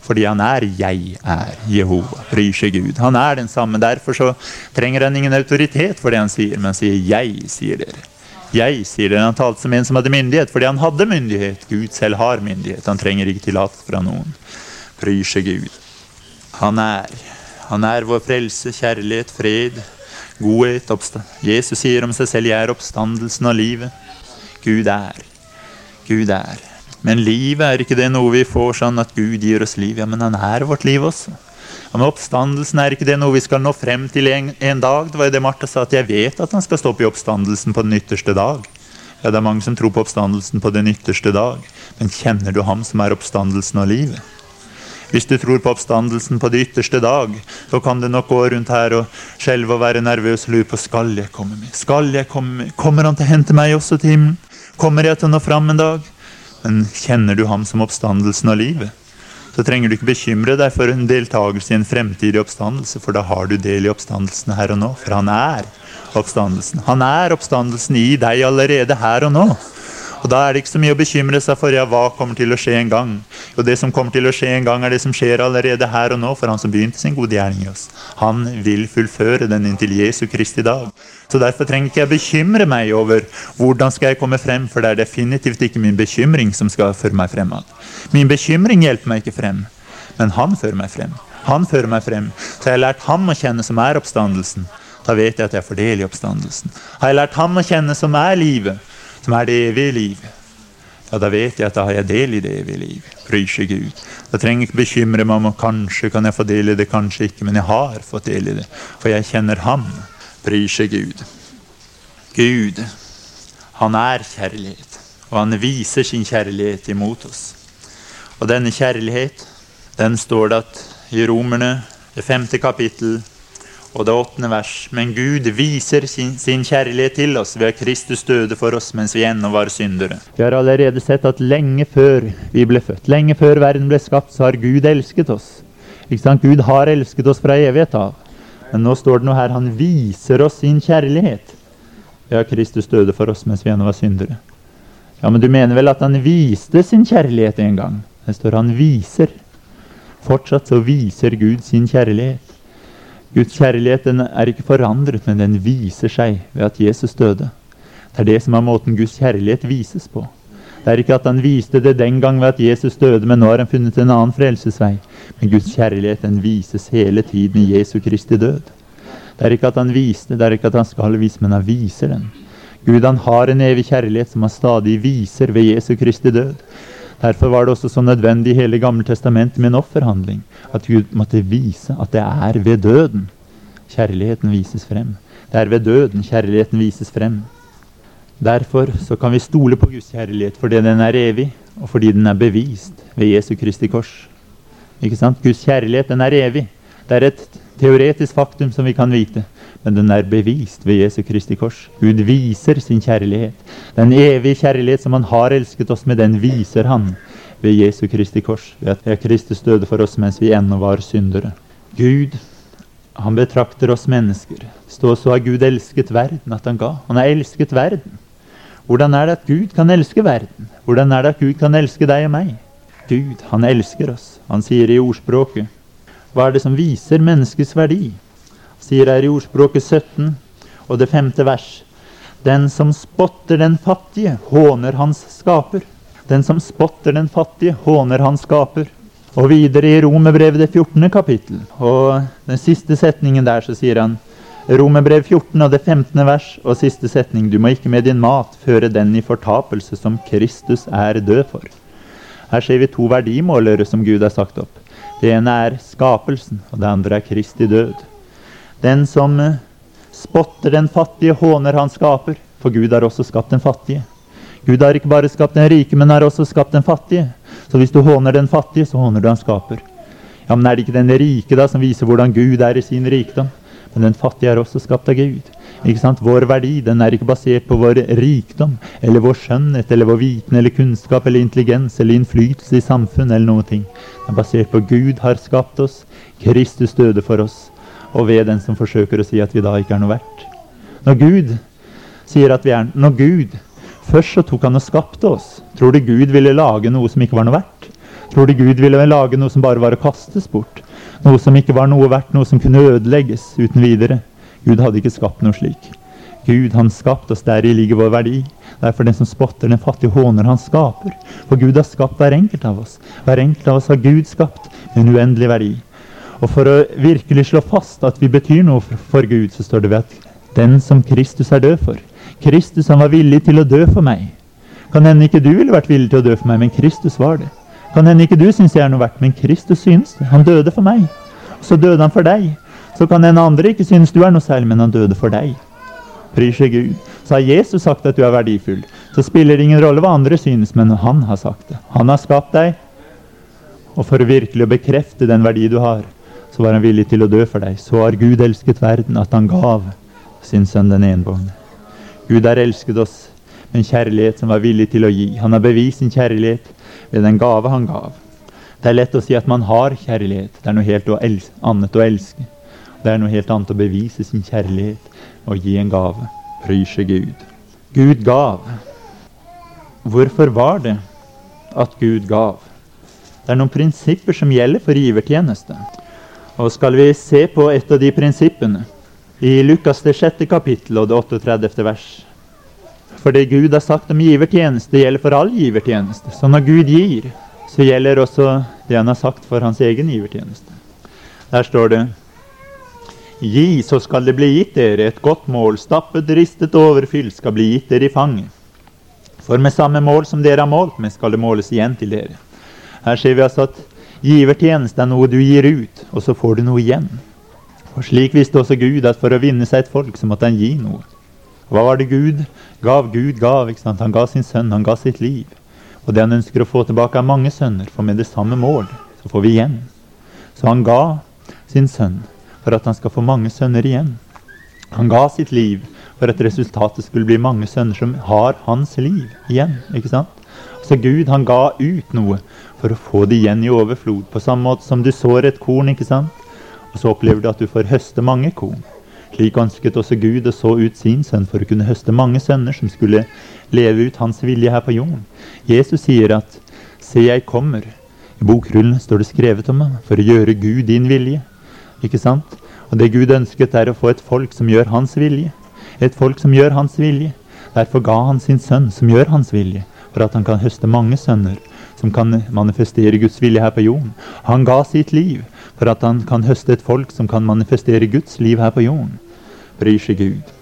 Fordi han er 'jeg er Jehova'. Bryr seg Gud. Han er den samme. Derfor så trenger han ingen autoritet for det han sier, men han sier 'jeg', sier dere. Jeg, sier dere. Han talte som en som hadde myndighet, fordi han hadde myndighet. Gud selv har myndighet. Han trenger ikke tillatelse fra noen. Bryr seg Gud. Han er. Han er vår frelse, kjærlighet, fred, godhet, oppstand. Jesus sier om seg selv 'jeg er oppstandelsen av livet'. Gud er. Gud er. Men livet er ikke det noe vi får sånn at Gud gir oss liv. Ja, men han er vårt liv også. Ja, men Oppstandelsen er ikke det noe vi skal nå frem til en, en dag. Det var jo det Martha sa, at jeg vet at han skal stå opp i oppstandelsen på den ytterste dag. Ja, Det er mange som tror på oppstandelsen på den ytterste dag. Men kjenner du ham som er oppstandelsen av livet? Hvis du tror på oppstandelsen på det ytterste dag, så kan du nok gå rundt her og skjelve og være nervøs og lure på skal jeg komme med. Skal jeg komme med? Kommer han til å hente meg også til himmelen? Kommer jeg til å nå fram en dag? Men kjenner du ham som oppstandelsen av livet? Så trenger du ikke bekymre deg for en deltakelse i en fremtidig oppstandelse, for da har du del i oppstandelsen her og nå. For han er oppstandelsen. Han er oppstandelsen i deg allerede her og nå. Og Da er det ikke så mye å bekymre seg for ja, hva kommer til å skje en gang. Jo, Det som kommer til å skje en gang, er det som skjer allerede her og nå. For han som begynte sin gode gjerning i oss. Han vil fullføre den inntil Jesu Kristi dag. Så Derfor trenger ikke jeg bekymre meg over hvordan skal jeg komme frem, for det er definitivt ikke min bekymring som skal føre meg fremad. Min bekymring hjelper meg ikke frem, men han fører meg frem. Han fører meg frem. Så jeg har lært ham å kjenne, som er oppstandelsen. Da vet jeg at jeg får del i oppstandelsen. Har jeg lært ham å kjenne, som er livet, som er det evige liv, ja, da vet jeg at da har jeg del i det evige liv. Pryse Gud. Da trenger jeg ikke bekymre meg om kanskje kan jeg få del i det, kanskje ikke, men jeg har fått del i det. For jeg kjenner Ham. Pryse Gud. Gud, han er kjærlighet, og han viser sin kjærlighet imot oss. Og denne kjærlighet, den står det at i Romerne, det femte kapittel, og det åttende vers. Men Gud viser sin, sin, kjærlighet til oss ved Kristus døde for oss mens vi ennå var syndere. Vi har allerede sett at lenge før vi ble født, lenge før verden ble skapt, så har Gud elsket oss. Ikke sant? Gud har elsket oss fra evighet av. Men nå står det noe her. Han viser oss sin kjærlighet. Ja, Kristus døde for oss mens vi ennå var syndere. Ja, Men du mener vel at han viste sin kjærlighet en gang? Det står han viser. Fortsatt så viser Gud sin kjærlighet. Guds kjærlighet den er ikke forandret, men den viser seg ved at Jesus døde. Det er det som er måten Guds kjærlighet vises på. Det er ikke at han viste det den gang ved at Jesus døde, men nå har han funnet en annen frelsesvei. Men Guds kjærlighet den vises hele tiden i Jesu Kristi død. Det er ikke at han viste, det er ikke at han skal vise, men han viser den. Gud han har en evig kjærlighet som han stadig viser ved Jesu Kristi død. Derfor var det også så nødvendig i hele Gamle testamentet med en offerhandling. At Gud måtte vise at det er ved døden kjærligheten vises frem. Det er ved døden kjærligheten vises frem. Derfor så kan vi stole på Guds kjærlighet fordi den er evig, og fordi den er bevist ved Jesu Kristi kors. Ikke sant? Guds kjærlighet den er evig. Det er et teoretisk faktum som vi kan vite men den er bevist ved Jesu Kristi kors. Gud viser sin kjærlighet. Den evige kjærlighet som han har elsket oss med, den viser han ved Jesu Kristi kors. Ved at Kristus døde for oss mens vi ennå var syndere. Gud, han betrakter oss mennesker. Stå så har Gud elsket verden at han ga. Han har elsket verden. Hvordan er det at Gud kan elske verden? Hvordan er det at Gud kan elske deg og meg? Gud, han elsker oss. Han sier i ordspråket Hva er det som viser menneskets verdi? Sier her i ordspråket 17 og det femte vers. Den som spotter den fattige, håner hans skaper. Den som spotter den fattige, håner hans skaper. Og videre i Romerbrevet det 14. kapittel, og den siste setningen der, så sier han Romerbrev 14 og det 15. vers og siste setning. Du må ikke med din mat føre den i fortapelse som Kristus er død for. Her ser vi to verdimålere som Gud har sagt opp. Det ene er skapelsen, og det andre er Kristi død. Den som eh, spotter den fattige, håner han skaper. For Gud har også skapt den fattige. Gud har ikke bare skapt den rike, men har også skapt den fattige. Så hvis du håner den fattige, så håner du han skaper. Ja, Men er det ikke den rike da som viser hvordan Gud er i sin rikdom? Men den fattige er også skapt av Gud. Ikke sant? Vår verdi den er ikke basert på vår rikdom eller vår skjønnhet eller vår viten eller kunnskap eller intelligens eller innflytelse i samfunn eller noe. Den er basert på Gud har skapt oss. Kristus døde for oss og ved den som forsøker å si at vi da ikke er noe verdt. Når Gud sier at vi er Når Gud først så tok han og skapte oss, tror du Gud ville lage noe som ikke var noe verdt? Tror du Gud ville lage noe som bare var å kastes bort? Noe som ikke var noe verdt, noe som kunne ødelegges uten videre? Gud hadde ikke skapt noe slik. Gud han skapte oss, deri ligger vår verdi. Derfor den som spotter den fattige, håner han skaper. For Gud har skapt hver enkelt av oss. Hver enkelt av oss har Gud skapt med en uendelig verdi. Og for å virkelig slå fast at vi betyr noe for Gud, så står det ved at den som Kristus er død for. Kristus han var villig til å dø for meg. Kan hende ikke du ville vært villig til å dø for meg, men Kristus var det. Kan hende ikke du syns jeg er noe verdt, men Kristus syns det. Han døde for meg. Så døde han for deg. Så kan hende andre ikke synes du er noe særlig, men han døde for deg. Bryr seg Gud. Så har Jesus sagt at du er verdifull. Så spiller det ingen rolle hva andre synes, men han har sagt det. Han har skapt deg. Og for virkelig å bekrefte den verdi du har, så var han villig til å dø for deg. Så har Gud elsket verden at han gav sin sønn den enbårne. Gud har elsket oss med en kjærlighet som var villig til å gi. Han har bevist sin kjærlighet ved den gave han gav. Det er lett å si at man har kjærlighet. Det er noe helt annet å elske. Det er noe helt annet å bevise sin kjærlighet og gi en gave. Pryse Gud. Gud gav. Hvorfor var det at Gud gav? Det er noen prinsipper som gjelder for givertjeneste. Og skal vi se på et av de prinsippene i Lukas det sjette kapittel og det 38. vers. For det Gud har sagt om givertjeneste, gjelder for all givertjeneste. Så når Gud gir, så gjelder også det han har sagt for hans egen givertjeneste. Der står det Gi, så skal det bli gitt dere. Et godt mål, stappet, ristet, overfylt, skal bli gitt dere i fanget. For med samme mål som dere har målt med, skal det måles igjen til dere. Her ser vi altså at givertjeneste er noe du gir ut, og så får du noe igjen. For slik visste også Gud at for å vinne seg et folk, så måtte han gi noe. Hva var det Gud gav? Gud gav. ikke sant? Han ga sin sønn, han ga sitt liv. Og det han ønsker å få tilbake, er mange sønner, for med det samme mål så får vi igjen. Så han ga sin sønn for at han skal få mange sønner igjen. Han ga sitt liv for at resultatet skulle bli mange sønner som har hans liv igjen. ikke sant? Så Gud han ga ut noe for å få det igjen i overflod. På samme måte som du sår et korn, ikke sant? og så opplever du at du får høste mange korn. Slik ønsket også Gud å så ut sin sønn for å kunne høste mange sønner som skulle leve ut hans vilje her på jorden. Jesus sier at 'Se, jeg kommer'. I bokrullen står det skrevet om ham for å gjøre Gud din vilje. Ikke sant? Og det Gud ønsket, er å få et folk som gjør hans vilje. Et folk som gjør hans vilje. Derfor ga han sin sønn, som gjør hans vilje, for at han kan høste mange sønner som kan manifestere Guds vilje her på jorden. Han ga sitt liv for at han kan høste et folk som kan manifestere Guds liv her på jorden. Bryr seg Gud.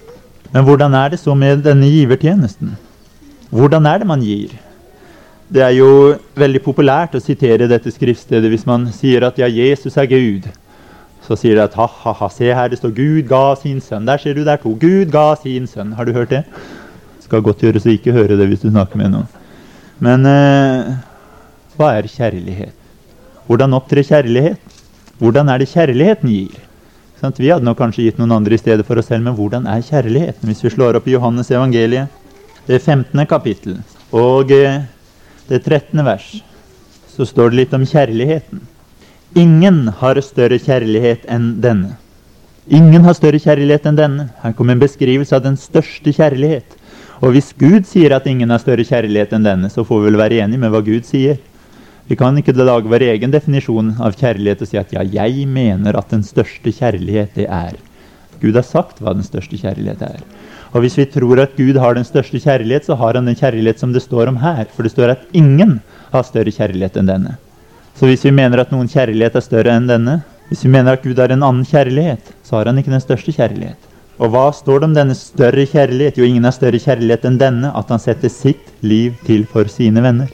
Men hvordan er det så med denne givertjenesten? Hvordan er det man gir? Det er jo veldig populært å sitere dette skriftstedet hvis man sier at ja, Jesus er Gud. Så sier de at ha-ha-ha, se her, det står 'Gud ga sin sønn'. Der ser du der to. Gud ga sin sønn. Har du hørt det? Skal godt gjøres å ikke høre det hvis du snakker med noen. Men eh, hva er kjærlighet? Hvordan opptrer kjærlighet? Hvordan er det kjærligheten gir? Sånn, Vi hadde nok kanskje gitt noen andre i stedet for oss selv, men hvordan er kjærligheten? Hvis vi slår opp i Johannes evangeliet, det 15. kapittel, og eh, det 13. vers, så står det litt om kjærligheten. Ingen har større kjærlighet enn denne. Ingen har større kjærlighet enn denne. Her kommer en beskrivelse av den største kjærlighet. Og hvis Gud sier at ingen har større kjærlighet enn denne, så får vi vel være enige med hva Gud sier. Vi kan ikke lage vår egen definisjon av kjærlighet og si at ja, jeg mener at den største kjærlighet det er. Gud har sagt hva den største kjærlighet er. Og hvis vi tror at Gud har den største kjærlighet, så har han den kjærlighet som det står om her. For det står at ingen har større kjærlighet enn denne. Så hvis vi mener at noen kjærlighet er større enn denne, hvis vi mener at Gud har en annen kjærlighet, så har han ikke den største kjærlighet. Og hva står det om denne større kjærlighet? Jo, ingen har større kjærlighet enn denne, at han setter sitt liv til for sine venner.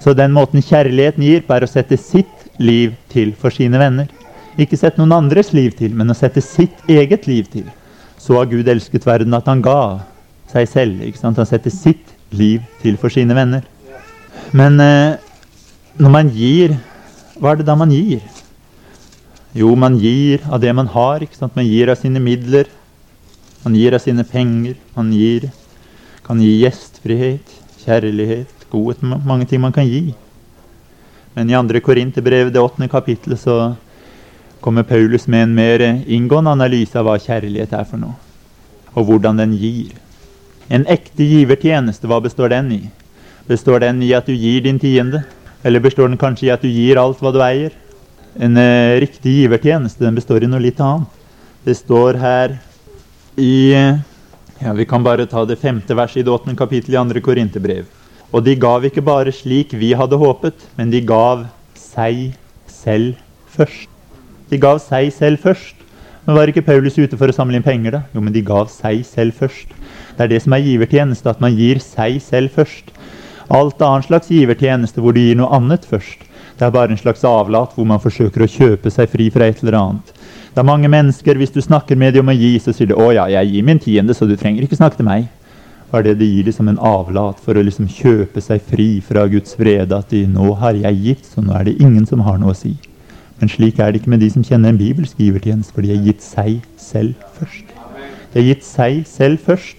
Så den måten kjærligheten gir på, er å sette sitt liv til for sine venner. Ikke sette noen andres liv til, men å sette sitt eget liv til. Så har Gud elsket verden at han ga seg selv. ikke sant? Han setter sitt liv til for sine venner. Men eh, når man gir, hva er det da man gir? Jo, man gir av det man har. ikke sant? Man gir av sine midler. Man gir av sine penger. Han gir, kan gi gjestfrihet, kjærlighet, godhet, mange ting man kan gi. Men i andre Korinterbrev, det åttende kapittelet, så kommer Paulus med en mer inngående analyse av hva kjærlighet er for noe, og hvordan den gir. En ekte givertjeneste, hva består den i? Består den i at du gir din tiende? Eller består den kanskje i at du gir alt hva du eier? En eh, riktig givertjeneste den består i noe litt annet. Det står her i ja, Vi kan bare ta det femte verset i det åttende kapittelet i andre Korinterbrev. Og de gav ikke bare slik vi hadde håpet, men de gav seg selv først. De gav seg selv først. Men var ikke Paulus ute for å samle inn penger, da? Jo, men de gav seg selv først. Det er det som er givertjeneste, at man gir seg selv først. Alt annet slags givertjeneste hvor du gir noe annet først, det er bare en slags avlat hvor man forsøker å kjøpe seg fri fra et eller annet. Det er mange mennesker, hvis du snakker med dem om å gi, så sier de 'Å ja, jeg gir min tiende, så du trenger ikke snakke til meg' Hva er det de gir liksom en avlat for å liksom kjøpe seg fri fra Guds vrede. At de, 'nå har jeg gitt, så nå er det ingen som har noe å si'. Men slik er det ikke med de som kjenner en bibelsk givertjeneste, for de har gitt seg selv først. De har gitt seg selv først.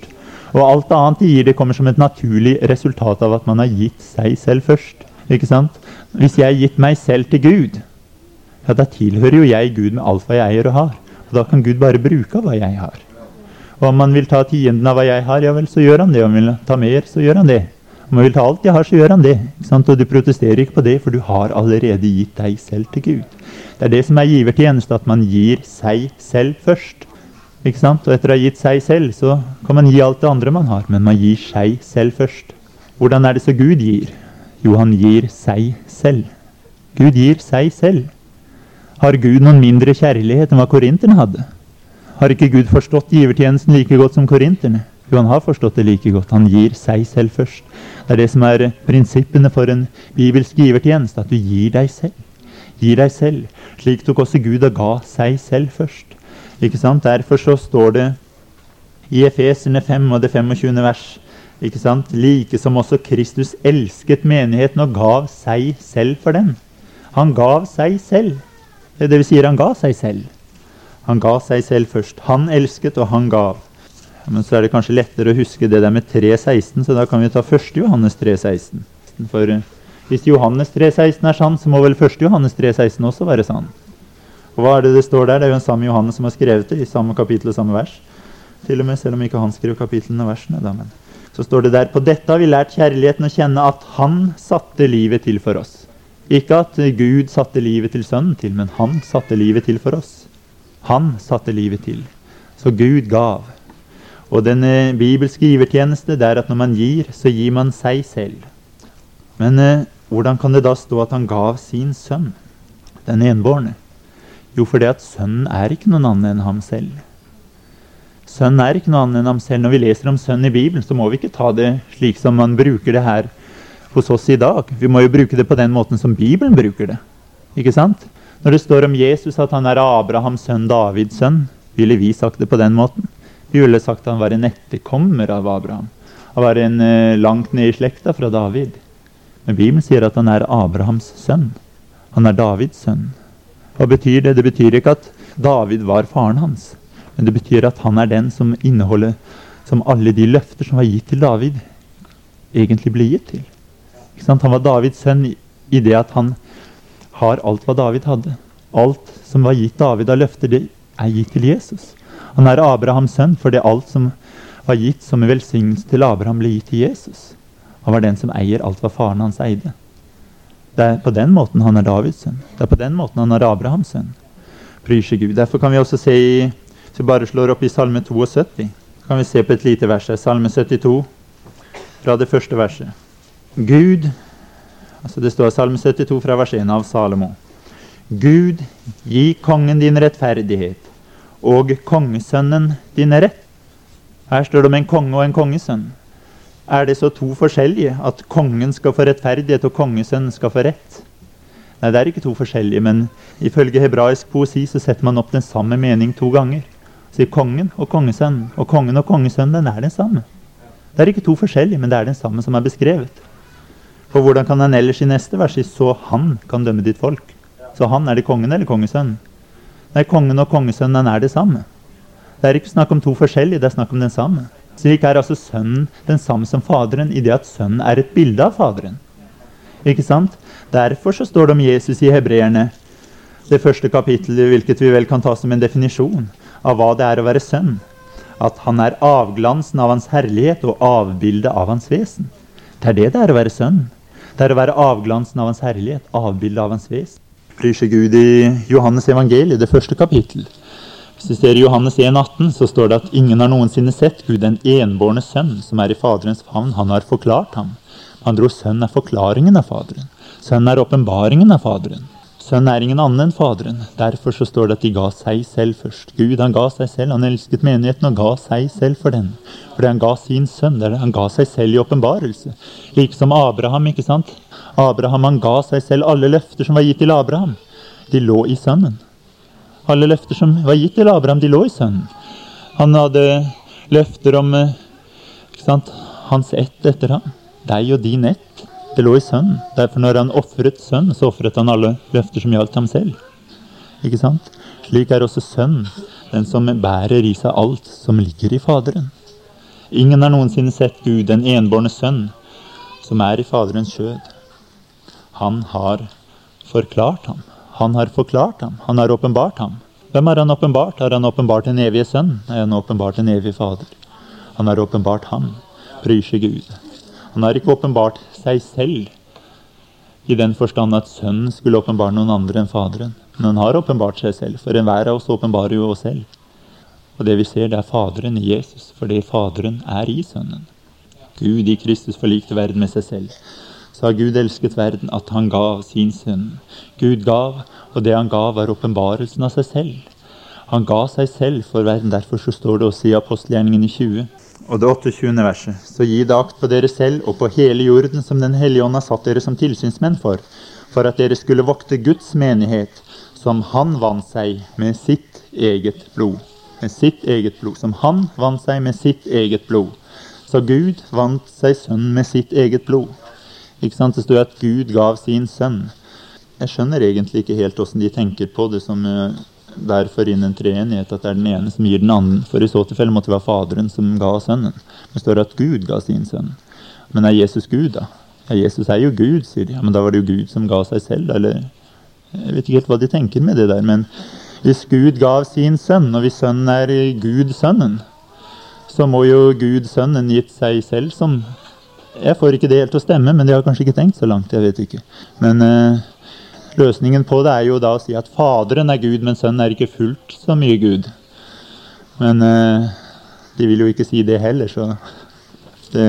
Og alt annet de gir, det kommer som et naturlig resultat av at man har gitt seg selv først. Ikke sant? Hvis jeg har gitt meg selv til Gud, ja, da tilhører jo jeg Gud med alt hva jeg eier og har. Og da kan Gud bare bruke av hva jeg har. Og om han vil ta tienden av hva jeg har, ja vel, så gjør han det. Om han vil ta mer, så gjør han det. Om han vil ta alt jeg har, så gjør han det. Og du protesterer ikke på det, for du har allerede gitt deg selv til Gud. Det er det som er givertjeneste, at man gir seg selv først. Ikke sant? Og etter å ha gitt seg selv, så kan man gi alt det andre man har. Men man gir seg selv først. Hvordan er det så Gud gir? Jo, han gir seg selv. Gud gir seg selv. Har Gud noen mindre kjærlighet enn hva korinterne hadde? Har ikke Gud forstått givertjenesten like godt som korinterne? Jo, han har forstått det like godt. Han gir seg selv først. Det er det som er prinsippene for en bibelsk givertjeneste, at du gir deg selv. Gir deg selv. Slik tok også Gud og ga seg selv først. Ikke sant? Derfor så står det i Efeserne 5 og det 25. vers ikke sant? Like som også Kristus elsket menigheten og gav seg selv for den. Han gav seg selv. Det vil si, han ga seg selv. Han ga seg selv først. Han elsket, og han gav. Men så er det kanskje lettere å huske det der med 3.16, så da kan vi ta 1. Johannes 3.16. For eh, hvis Johannes 3.16 er sann, så må vel 1. Johannes 3.16 også være sann. Og hva er det det står der? Det er jo en samme Johannes som har skrevet det, i samme kapittel og samme vers. Til og med, selv om ikke han skrev kapitlene og versene. Da, men så står det der På dette har vi lært kjærligheten å kjenne at Han satte livet til for oss. Ikke at Gud satte livet til Sønnen til, men Han satte livet til for oss. Han satte livet til. Så Gud gav. Og den bibelske givertjeneste det er at når man gir, så gir man seg selv. Men eh, hvordan kan det da stå at han gav sin sønn, den enbårne? Jo, fordi at sønnen er ikke noen annen enn ham selv. Sønnen er ikke noen annen enn ham selv. Når vi leser om sønn i Bibelen, så må vi ikke ta det slik som man bruker det her hos oss i dag. Vi må jo bruke det på den måten som Bibelen bruker det. Ikke sant? Når det står om Jesus at han er Abrahams sønn, Davids sønn, ville vi sagt det på den måten. Vi ville sagt at han var en etterkommer av Abraham. Han var en eh, langt ned i slekta fra David. Men Bibelen sier at han er Abrahams sønn. Han er Davids sønn. Hva betyr det? Det betyr ikke at David var faren hans. Men det betyr at han er den som inneholder som alle de løfter som var gitt til David, egentlig ble gitt til. Han var Davids sønn i det at han har alt hva David hadde. Alt som var gitt David av løfter, det er gitt til Jesus. Han er Abrahams sønn fordi alt som var gitt som en velsignelse til Abraham, ble gitt til Jesus. Han var den som eier alt hva faren hans eide. Det er på den måten han er Davids sønn. Det er på den måten han er Abrahams sønn. Bryr seg Gud. Derfor kan vi også se i Hvis vi bare slår opp i Salme 72, kan vi se på et lite vers her. Salme 72, fra det første verset. Gud altså Det står Salme 72 fra vers 1 av Salomo. Gud, gi kongen din rettferdighet og kongesønnen din rett. Her står det om en konge og en kongesønn. Er det så to forskjellige at kongen skal få rettferdighet og kongesønnen skal få rett? Nei, det er ikke to forskjellige, men ifølge hebraisk poesi så setter man opp den samme mening to ganger. Sier kongen og kongesønnen. Og kongen og kongesønnen er den samme. Det er ikke to forskjellige, men det er den samme som er beskrevet. For hvordan kan han ellers i neste vers si så han kan dømme ditt folk? Så han, er det kongen eller kongesønnen? Nei, kongen og kongesønnen er det samme. Det er ikke snakk om to forskjellige, det er snakk om den samme. Slik er altså sønnen den samme som faderen i det at sønnen er et bilde av faderen. Ikke sant? Derfor så står det om Jesus i hebreerne, det første kapittelet, hvilket vi vel kan ta som en definisjon av hva det er å være sønn. At han er avglansen av hans herlighet og avbildet av hans vesen. Det er det det er å være sønn. Det er å være avglansen av hans herlighet, avbildet av hans vesen bryr seg Gud i Johannes evangeliet, det første kapittel. Hvis du ser i Johannes 1, 18, så står det at ingen har noensinne sett Gud, den enbårne sønn, som er i Faderens favn. Han har forklart ham. Han ord, sønn er forklaringen av Faderen. Sønn er åpenbaringen av Faderen. Sønn er ingen annen enn Faderen. Derfor så står det at de ga seg selv først. Gud han ga seg selv. Han elsket menigheten og ga seg selv for den. Fordi han ga sin sønn. Han ga seg selv i åpenbarelse. Like som Abraham. ikke sant? Abraham han ga seg selv alle løfter som var gitt til Abraham. De lå i sønnen. Alle løfter som var gitt til Abraham, de lå i sønnen. Han hadde løfter om ikke sant, hans ett etter ham. Deg og din ett. Det lå i sønnen. Derfor når han ofret sønn, så ofret han alle løfter som gjaldt ham selv. Ikke sant? Slik er også sønn den som bærer i seg alt som ligger i Faderen. Ingen har noensinne sett Gud, den enbårne sønn, som er i Faderens skjød. Han har forklart ham. Han har forklart ham. Han har åpenbart ham. Hvem har han åpenbart? Har han åpenbart den evige sønn? Har han åpenbart den evige Fader? Han har åpenbart ham. Bryr seg Gud. Han har ikke åpenbart seg selv i den forstand at sønnen skulle åpenbare noen andre enn Faderen. Men han har åpenbart seg selv, for enhver av oss åpenbarer jo oss selv. Og det vi ser, det er Faderen i Jesus, fordi Faderen er i Sønnen. Gud i Kristus forlikte verden med seg selv så har Gud elsket verden at han gav sin sønn. Gud gav, og det han gav, var åpenbarelsen av seg selv. Han ga seg selv for verden. Derfor så står det også i apostelgjerningen i 20 Og det 28. verset. Så gi det akt på dere selv og på hele jorden som Den hellige ånd har satt dere som tilsynsmenn for, for at dere skulle vokte Guds menighet, som Han vant seg med sitt eget blod. Med sitt eget blod. Som Han vant seg med sitt eget blod. Så Gud vant seg sønnen med sitt eget blod. Ikke sant? Det står at Gud gav sin sønn. Jeg skjønner egentlig ikke helt åssen de tenker på det som uh, derfor innen treenighet at det er den ene som gir den andre. For i så tilfelle måtte det være Faderen som ga sønnen. Det står at Gud ga sin sønn. Men er Jesus Gud, da? Ja, Jesus er jo Gud, sier de. Ja, men da var det jo Gud som ga seg selv, eller Jeg vet ikke helt hva de tenker med det der. Men hvis Gud gav sin sønn, og hvis sønnen er Gud sønnen, så må jo Gud sønnen gitt seg selv som Jeg får ikke det helt til å stemme, men de har kanskje ikke tenkt så langt. Jeg vet ikke. Men uh, Løsningen på det er jo da å si at Faderen er Gud, men Sønnen er ikke fullt så mye Gud. Men eh, de vil jo ikke si det heller, så det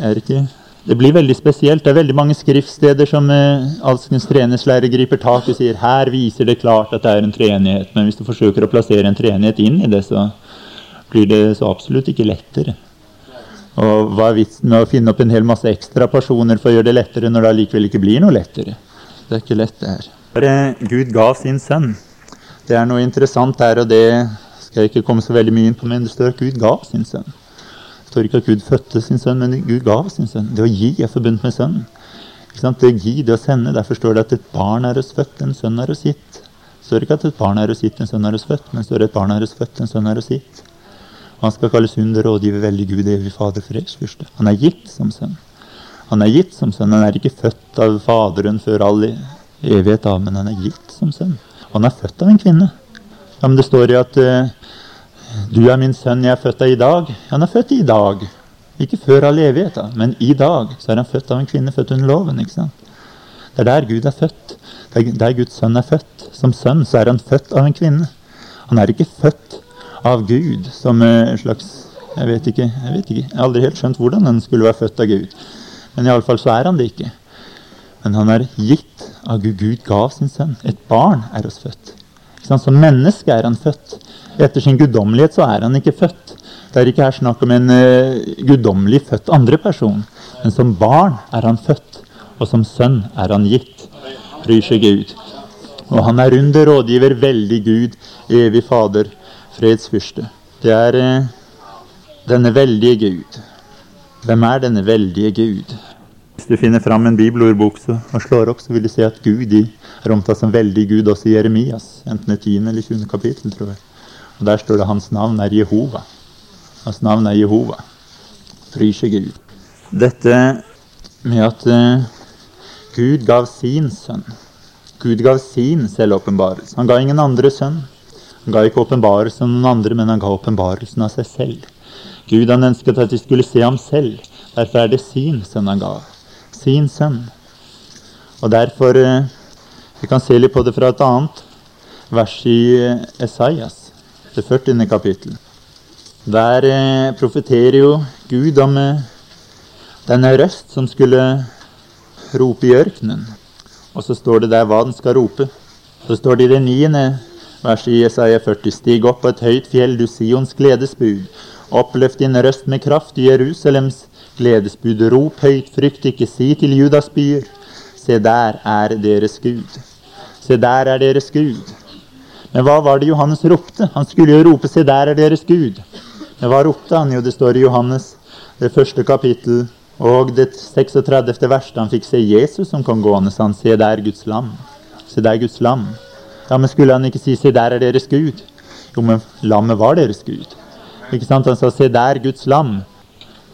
er ikke Det blir veldig spesielt. Det er veldig mange skriftsteder som eh, alskens treningslærer griper tak i og sier her viser det klart at det er en treenighet. Men hvis du forsøker å plassere en treenighet inn i det, så blir det så absolutt ikke lettere. Og hva er vitsen med å finne opp en hel masse ekstra personer for å gjøre det lettere, når det allikevel ikke blir noe lettere? Det er ikke lett, det her. Gud ga sin sønn. Det er noe interessant her, og det skal jeg ikke komme så veldig mye inn på, men det står at Gud ga sin sønn. Det står ikke at Gud fødte sin sønn, men Gud ga sin sønn. Det å gi er forbundet med sønnen. Det å gi, det å sende. Derfor står det at et barn er oss født, en sønn er oss gitt. Det står ikke at et barn er oss gitt, en sønn er oss født, men det står at et barn er oss født, en sønn er oss gitt. Han skal kalles under rådgiver, veldig Gud, evig Fader, fredsfyrste. Han er gitt som sønn. Han er gitt som sønn. Han er ikke født av Faderen før all evighet av, men han er gitt som sønn. Han er født av en kvinne. Ja, men det står jo at uh, du er min sønn, jeg er født av i dag. Han er født i dag. Ikke før all evighet, da, men i dag så er han født av en kvinne født under loven. ikke sant? Det er der Gud er født. Er der Guds sønn er født. Som sønn så er han født av en kvinne. Han er ikke født av Gud som en slags jeg vet, ikke, jeg vet ikke. Jeg har aldri helt skjønt hvordan han skulle være født av Gud. Men iallfall så er han det ikke. Men han er gitt av Gud. Gud gav sin sønn. Et barn er oss født. Som menneske er han født. Etter sin guddommelighet så er han ikke født. Det er ikke her snakk om en uh, guddommelig født andre person. Men som barn er han født, og som sønn er han gitt. Bryr seg Gud. Og han er under rådgiver, veldig Gud, evig Fader, fredsfyrste. Det er uh, denne veldige Gud hvem er denne veldige Gud? Hvis du finner fram en bibelordbok og slår opp, så vil du se at Gud er omtalt som veldig Gud også i Jeremias. Enten i 10. eller 20. kapittel, tror jeg. Og Der står det hans navn er Jehova. Hans navn er Jehova. Bryr seg Gud. Dette med at uh, Gud gav sin sønn. Gud gav sin selvåpenbarelse. Han ga ingen andre sønn. Han ga ikke åpenbarelsen av noen andre, men han ga åpenbarelsen av seg selv. Gud han ønsket at de skulle se ham selv. Derfor er det sin sønn han ga. Sin sønn. Og derfor eh, Vi kan se litt på det fra et annet vers i eh, Esaias, det 40. kapittel. Der eh, profeterer jo Gud om denne røst som skulle rope i ørkenen. Og så står det der hva den skal rope. Så står det i det niende verset i Jesaja 40.: Stig opp på et høyt fjell, du Sions gledesbud, Oppløft din røst med kraft i Jerusalems gledesbud. Rop høyt, frykt ikke, si til Judas byer. Se, der er deres Gud. Se, der er deres Gud. Men hva var det Johannes ropte? Han skulle jo rope 'Se, der er deres Gud'. Men hva ropte han? Jo, det står i Johannes, det første kapittel og det 36. verset. Han fikk se Jesus som kom gående, så han 'Se, der Guds lam'. Se, der Guds lam. Ja, men skulle han ikke si 'Se, der er deres Gud'? Jo, men lammet var deres Gud. Ikke sant? Han sa 'se der, Guds lam'.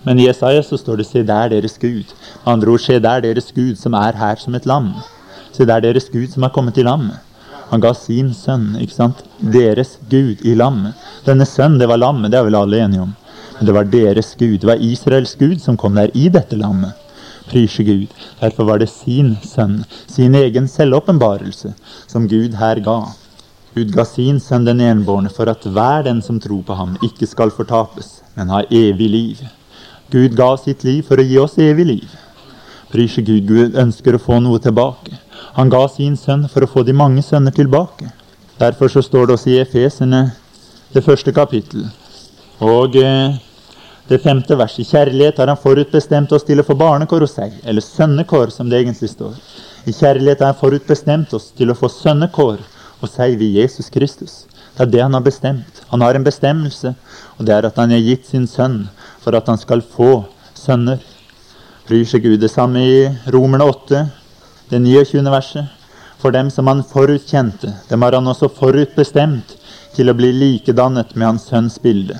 Men i Jesaja så står det 'se der, deres Gud'. Andre ord 'se der, deres Gud, som er her som et lam'. Se der, deres Gud, som er kommet i lammet. Han ga sin sønn, ikke sant? Deres Gud i lammet. Denne sønn, det var lammet, det er vel alle enige om. Men det var deres Gud. Det var Israels Gud som kom der i dette lammet. Prise Gud. Derfor var det sin sønn, sin egen selvåpenbarelse, som Gud her ga. Gud ga sin sønn den enbårne for at hver den som tror på ham, ikke skal fortapes, men ha evig liv. Gud ga sitt liv for å gi oss evig liv. Prisje Gud, Gud ønsker å få noe tilbake. Han ga sin sønn for å få de mange sønner tilbake. Derfor så står det også i Efesene, det første kapittel. Og eh, Det femte verset. Kjærlighet har han forutbestemt oss til å få barnekår hos seg, eller sønnekår, som det egentlig står. I kjærlighet har han forutbestemt oss til å få sønnekår hos seg ved Jesus Kristus. Det er det han har bestemt. Han har en bestemmelse, og det er at han har gitt sin sønn for at han skal få sønner. Bryr seg Gud. Det samme i Romerne 8, det 29. verset. For dem som han forutkjente, dem har han også forutbestemt til å bli likedannet med hans sønns bilde.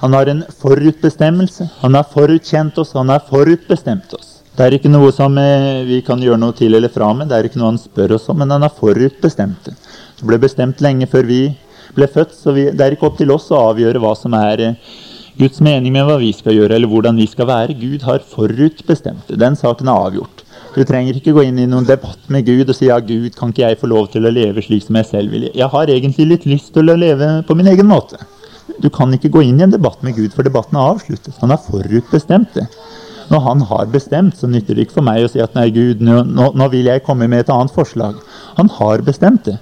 Han har en forutbestemmelse. Han har forutkjent oss, han har forutbestemt oss. Det er ikke noe som eh, vi kan gjøre noe til eller fra med, det er ikke noe han spør oss om, men han har forutbestemt det. Ble bestemt lenge før vi ble født, så vi, det er ikke opp til oss å avgjøre hva som er eh, Guds mening med hva vi skal gjøre, eller hvordan vi skal være. Gud har forutbestemt det. Den saken er avgjort. Du trenger ikke gå inn i noen debatt med Gud og si ja, Gud, kan ikke jeg få lov til å leve slik som jeg selv vil? Jeg har egentlig litt lyst til å leve på min egen måte. Du kan ikke gå inn i en debatt med Gud, for debatten er avsluttet. Han har forutbestemt det. Når han har bestemt, så nytter det ikke for meg å si at nei, Gud, nå, nå vil jeg komme med et annet forslag. Han har bestemt det.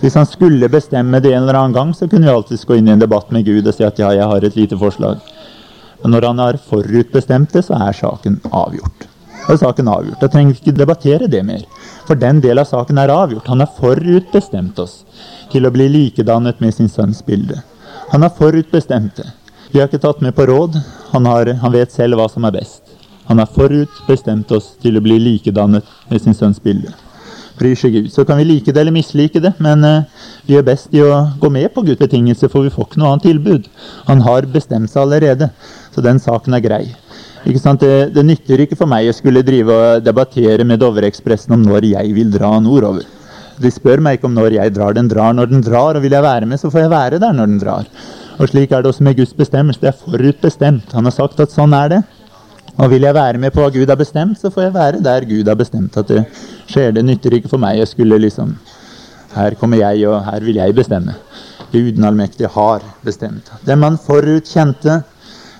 Hvis han skulle bestemme det en eller annen gang, så kunne vi alltids gå inn i en debatt med Gud og si at ja, jeg har et lite forslag. Men når han har forutbestemt det, så er saken avgjort er saken avgjort. Da trenger vi ikke debattere det mer. For den del av saken er avgjort. Han har forutbestemt oss til å bli likedannet med sin sønns bilde. Han har forutbestemt det. Vi har ikke tatt med på råd. Han, har, han vet selv hva som er best. Han har forutbestemt oss til å bli likedannet med sin sønns bilde. Bryr seg Gud. Så kan vi like det eller mislike det, men uh, vi gjør best i å gå med på Guds betingelse, for vi får ikke noe annet tilbud. Han har bestemt seg allerede, så den saken er grei. Ikke Det, det, nytter ikke for meg å skulle drive og debattere med Dovreekspressen om når jeg vil dra nordover. De spør meg ikke om når jeg drar. Den drar når den drar, og vil jeg være med, så får jeg være der når den drar. Og slik er det også med Guds bestemmelse. Det er forutbestemt. Han har sagt at sånn er det. Og vil jeg være med på hva Gud har bestemt, så får jeg være der Gud har bestemt at det skjer. Det nytter ikke for meg å skulle liksom Her kommer jeg, og her vil jeg bestemme. Gud den allmektige har bestemt. Det man forutkjente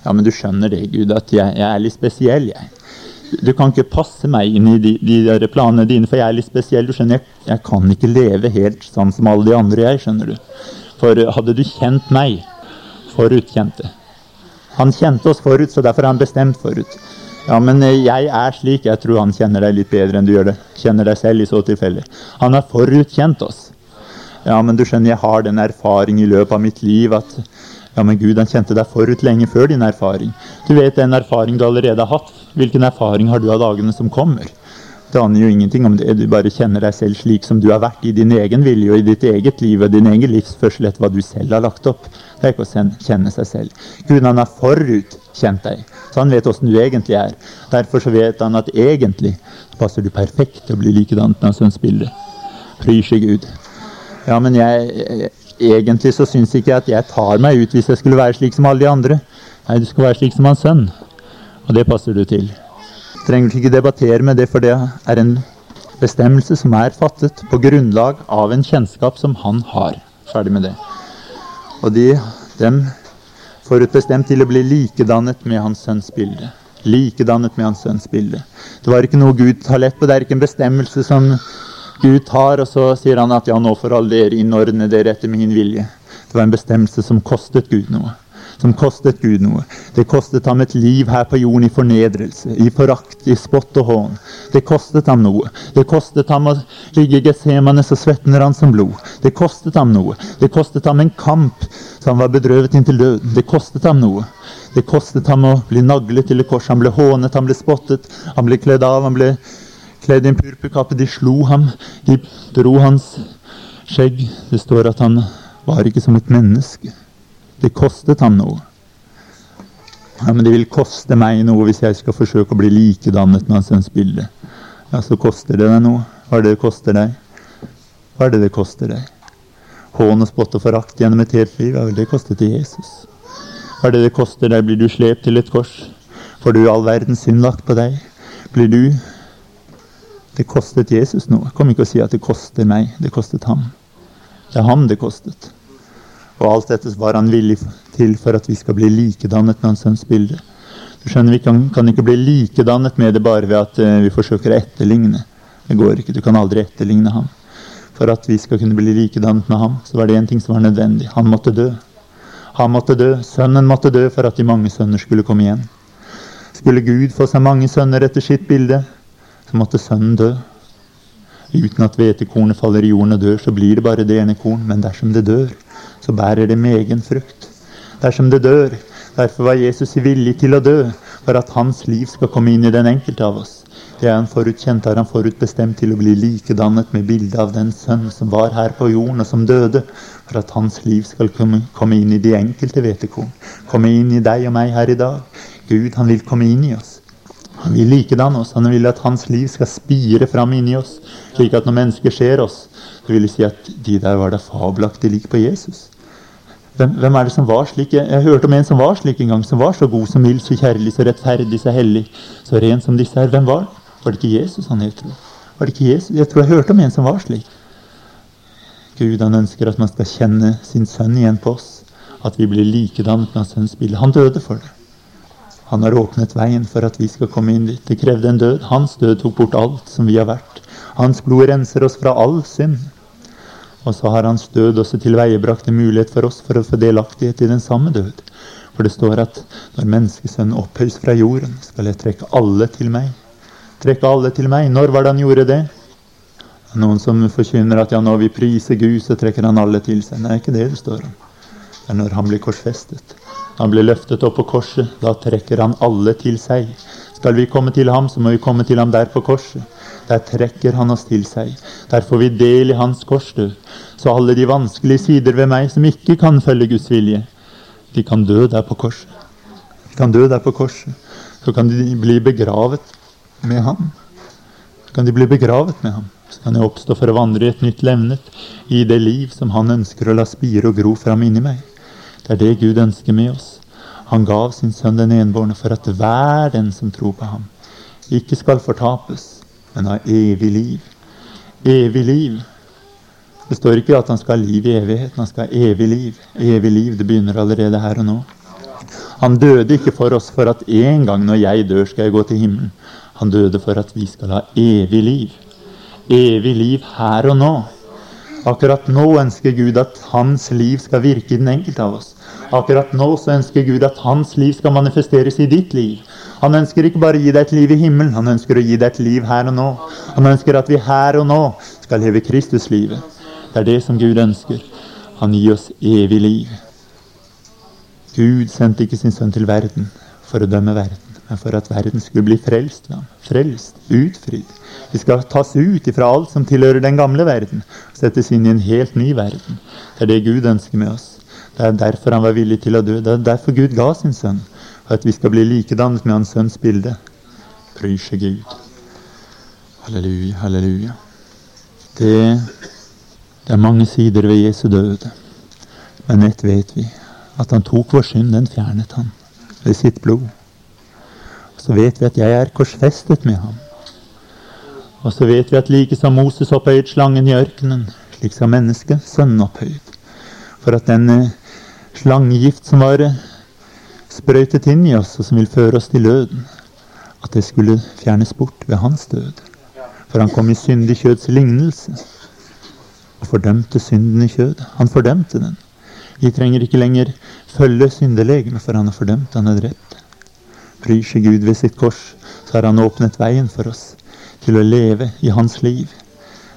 ja, men du skjønner det, Gud, at jeg, jeg er litt spesiell, jeg. Du kan ikke passe meg inn i de, de der planene dine, for jeg er litt spesiell. Du skjønner, jeg, jeg, kan ikke leve helt sånn som alle de andre, jeg, skjønner du. For hadde du kjent meg forutkjente Han kjente oss forut, så derfor er han bestemt forut. Ja, men jeg er slik. Jeg tror han kjenner deg litt bedre enn du gjør det. Kjenner deg selv i så tilfelle. Han har forutkjent oss. Ja, men du skjønner, jeg har den erfaring i løpet av mitt liv at ja, men Gud han kjente deg forut lenge før din erfaring. Du vet den erfaring du allerede har hatt. Hvilken erfaring har du av dagene som kommer? Det aner jo ingenting om det. Du bare kjenner deg selv slik som du har vært i din egen vilje og i ditt eget liv og din egen livsførsel etter hva du selv har lagt opp. Det er ikke å kjenne seg selv. Gud han har forut kjent deg. Så han vet åssen du egentlig er. Derfor så vet han at egentlig passer du perfekt til å bli likedan med hans sønnsbilde. Pryr Gud. Ja, men jeg, egentlig så syns ikke jeg at jeg tar meg ut hvis jeg skulle være slik som alle de andre. Nei, du skal være slik som hans sønn. Og det passer du til. Trenger ikke debattere med det, for det er en bestemmelse som er fattet på grunnlag av en kjennskap som han har. Ferdig med det. Og de, dem forutbestemt til å bli likedannet med hans sønns bilde. Likedannet med hans sønns bilde. Det var ikke noe Gud tar lett på. Det er ikke en bestemmelse som Gud tar, og så sier han at ja, nå får alle dere innordne dere etter min vilje. Det var en bestemmelse som kostet Gud noe. Som kostet Gud noe. Det kostet ham et liv her på jorden i fornedrelse, i forakt, i spott og hån. Det kostet ham noe. Det kostet ham å ligge i Getsemane så svettner han som blod. Det kostet ham noe. Det kostet ham en kamp så han var bedrøvet inntil døden. Det kostet ham noe. Det kostet ham å bli naglet til et kors. Han ble hånet, han ble spottet, han ble kledd av, han ble kledd i en purpurkappe. De slo ham, de dro hans skjegg. Det står at han var ikke som et menneske. Det kostet ham noe. Ja, Men det vil koste meg noe hvis jeg skal forsøke å bli likedannet med hans sønns bilde. Ja, så koster det deg noe. Hva er det det koster deg? Hva er det det koster deg? Hån og spott og forakt gjennom et helt liv, ja vel, det kostet til Jesus. Hva er det det koster deg? Blir du slept til et kors? Får du all verdens synd lagt på deg? Blir du det kostet Jesus noe. Kom ikke og si at det koster meg. Det kostet ham. Det er ham det kostet. Og alt dette var han villig til for at vi skal bli likedannet med hans sønns bilde. Du skjønner, Vi kan, kan, ikke bli likedannet med det bare ved at uh, vi forsøker å etterligne. Det går ikke. Du kan aldri etterligne ham. For at vi skal kunne bli likedannet med ham, så var det én ting som var nødvendig. Han måtte dø. Han måtte dø, sønnen måtte dø for at de mange sønner skulle komme igjen. Skulle Gud få seg mange sønner etter sitt bilde, så måtte sønnen dø. Uten at hvetekornet faller i jorden og dør, så blir det bare det ene korn. Men dersom det dør, så bærer det med egen frukt. Dersom det dør, derfor var Jesus villig til å dø, for at hans liv skal komme inn i den enkelte av oss. Det er han forutkjent, er han forutbestemt til å bli likedannet med bildet av den sønn som var her på jorden, og som døde, for at hans liv skal komme inn i de enkelte hvetekorn. Komme inn i deg og meg her i dag. Gud, han vil komme inn i oss. Han vil likedanne oss. Han vil at hans liv skal spire fram inni oss, slik at når mennesker ser oss, så vil de si at de der var da fabelaktig lik på Jesus. Hvem, hvem, er det som var slik? Jeg, jeg hørte om en som var slik en gang. Som var så god, så mild, så kjærlig, så rettferdig, så hellig, så ren som disse her. Hvem var det? Var det ikke Jesus han het? Var det ikke Jesus? Jeg tror jeg hørte om en som var slik. Gud han ønsker at man skal kjenne sin sønn igjen på oss. At vi blir likedannet med hans sønns bilde. Han døde for det. Han har åpnet veien for at vi skal komme inn dit. Det krevde en død. Hans død tok bort alt som vi har vært. Hans blod renser oss fra all synd. Og så har hans død også tilveiebrakt en mulighet for oss for å få delaktighet i den samme død. For det står at når menneskesønnen opphøys fra jorden, skal jeg trekke alle til meg. Trekke alle til meg. Når var det han gjorde det? Noen som forkynner at ja, når vi priser Gud, så trekker han alle til seg. Nei, ikke det det står om. Det er når han blir korsfestet. Han blir løftet opp på korset. Da trekker han alle til seg. Skal vi komme til ham, så må vi komme til ham der på korset. Der trekker han oss til seg. Der får vi del i hans korsdød. Så alle de vanskelige sider ved meg som ikke kan følge Guds vilje, de kan dø der på korset. De kan dø der på korset. Så kan de bli begravet med ham. Så kan de bli begravet med ham. Så kan jeg oppstå for å vandre i et nytt levnet, i det liv som han ønsker å la spire og gro fram inni meg. Det er det Gud ønsker med oss. Han gav sin sønn den enbårne for at hver den som tror på ham, ikke skal fortapes, men har evig liv. Evig liv. Det står ikke at han skal ha liv i evigheten, han skal ha evig liv. Evig liv, det begynner allerede her og nå. Han døde ikke for oss for at en gang når jeg dør, skal jeg gå til himmelen. Han døde for at vi skal ha evig liv. Evig liv her og nå. Akkurat nå ønsker Gud at hans liv skal virke i den enkelte av oss. Akkurat nå så ønsker Gud at hans liv skal manifesteres i ditt liv. Han ønsker ikke bare å gi deg et liv i himmelen, han ønsker å gi deg et liv her og nå. Han ønsker at vi her og nå skal leve Kristuslivet. Det er det som Gud ønsker. Han gir oss evig liv. Gud sendte ikke sin sønn til verden for å dømme verden men for at verden skulle bli frelst ved ham. Frelst, utfridd. Vi skal tas ut ifra alt som tilhører den gamle verden, og settes inn i en helt ny verden. Det er det Gud ønsker med oss. Det er derfor han var villig til å dø. Det er derfor Gud ga sin sønn. At vi skal bli likedannet med hans sønns bilde. Prysje Gud. Halleluja, halleluja. Det, det er mange sider ved Jesu død. Men ett vet vi. At han tok vår synd, den fjernet han ved sitt blod Og så vet vi at jeg er korsfestet med ham. Og så vet vi at like som Moses opphøyet slangen i ørkenen, slik som mennesket sønnen opphøyet. For at den slangegift som var sprøytet inn i oss, og som vil føre oss til døden, at det skulle fjernes bort ved hans død. For han kom i syndig kjøds lignelse og fordømte synden i kjødet. Han fordømte den. Vi trenger ikke lenger følge syndelegemet, for han har fordømt, han har drept bryr seg Gud ved sitt kors, så har han åpnet veien for oss til å leve i hans liv.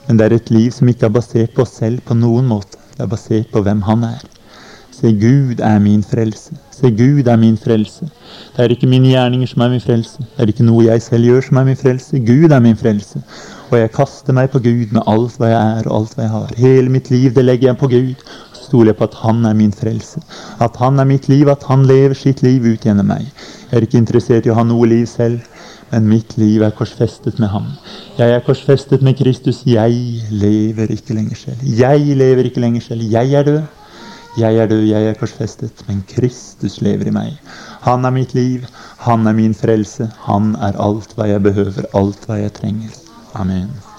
Men det er et liv som ikke er basert på oss selv på noen måte. Det er basert på hvem han er. Se, Gud er min frelse. Se, Gud er min frelse. Det er ikke mine gjerninger som er min frelse. Det er ikke noe jeg selv gjør som er min frelse. Gud er min frelse. Og jeg kaster meg på Gud med alt hva jeg er og alt hva jeg har. Hele mitt liv, det legger jeg på Gud. Så stoler jeg på at Han er min frelse. At Han er mitt liv, at Han lever sitt liv ut gjennom meg. Jeg er ikke interessert i å ha noe liv selv, men mitt liv er korsfestet med ham. Jeg er korsfestet med Kristus. Jeg lever ikke lenger selv. Jeg lever ikke lenger selv. Jeg er død. Jeg er død, jeg er korsfestet, men Kristus lever i meg. Han er mitt liv, han er min frelse. Han er alt hva jeg behøver, alt hva jeg trenger. Amen.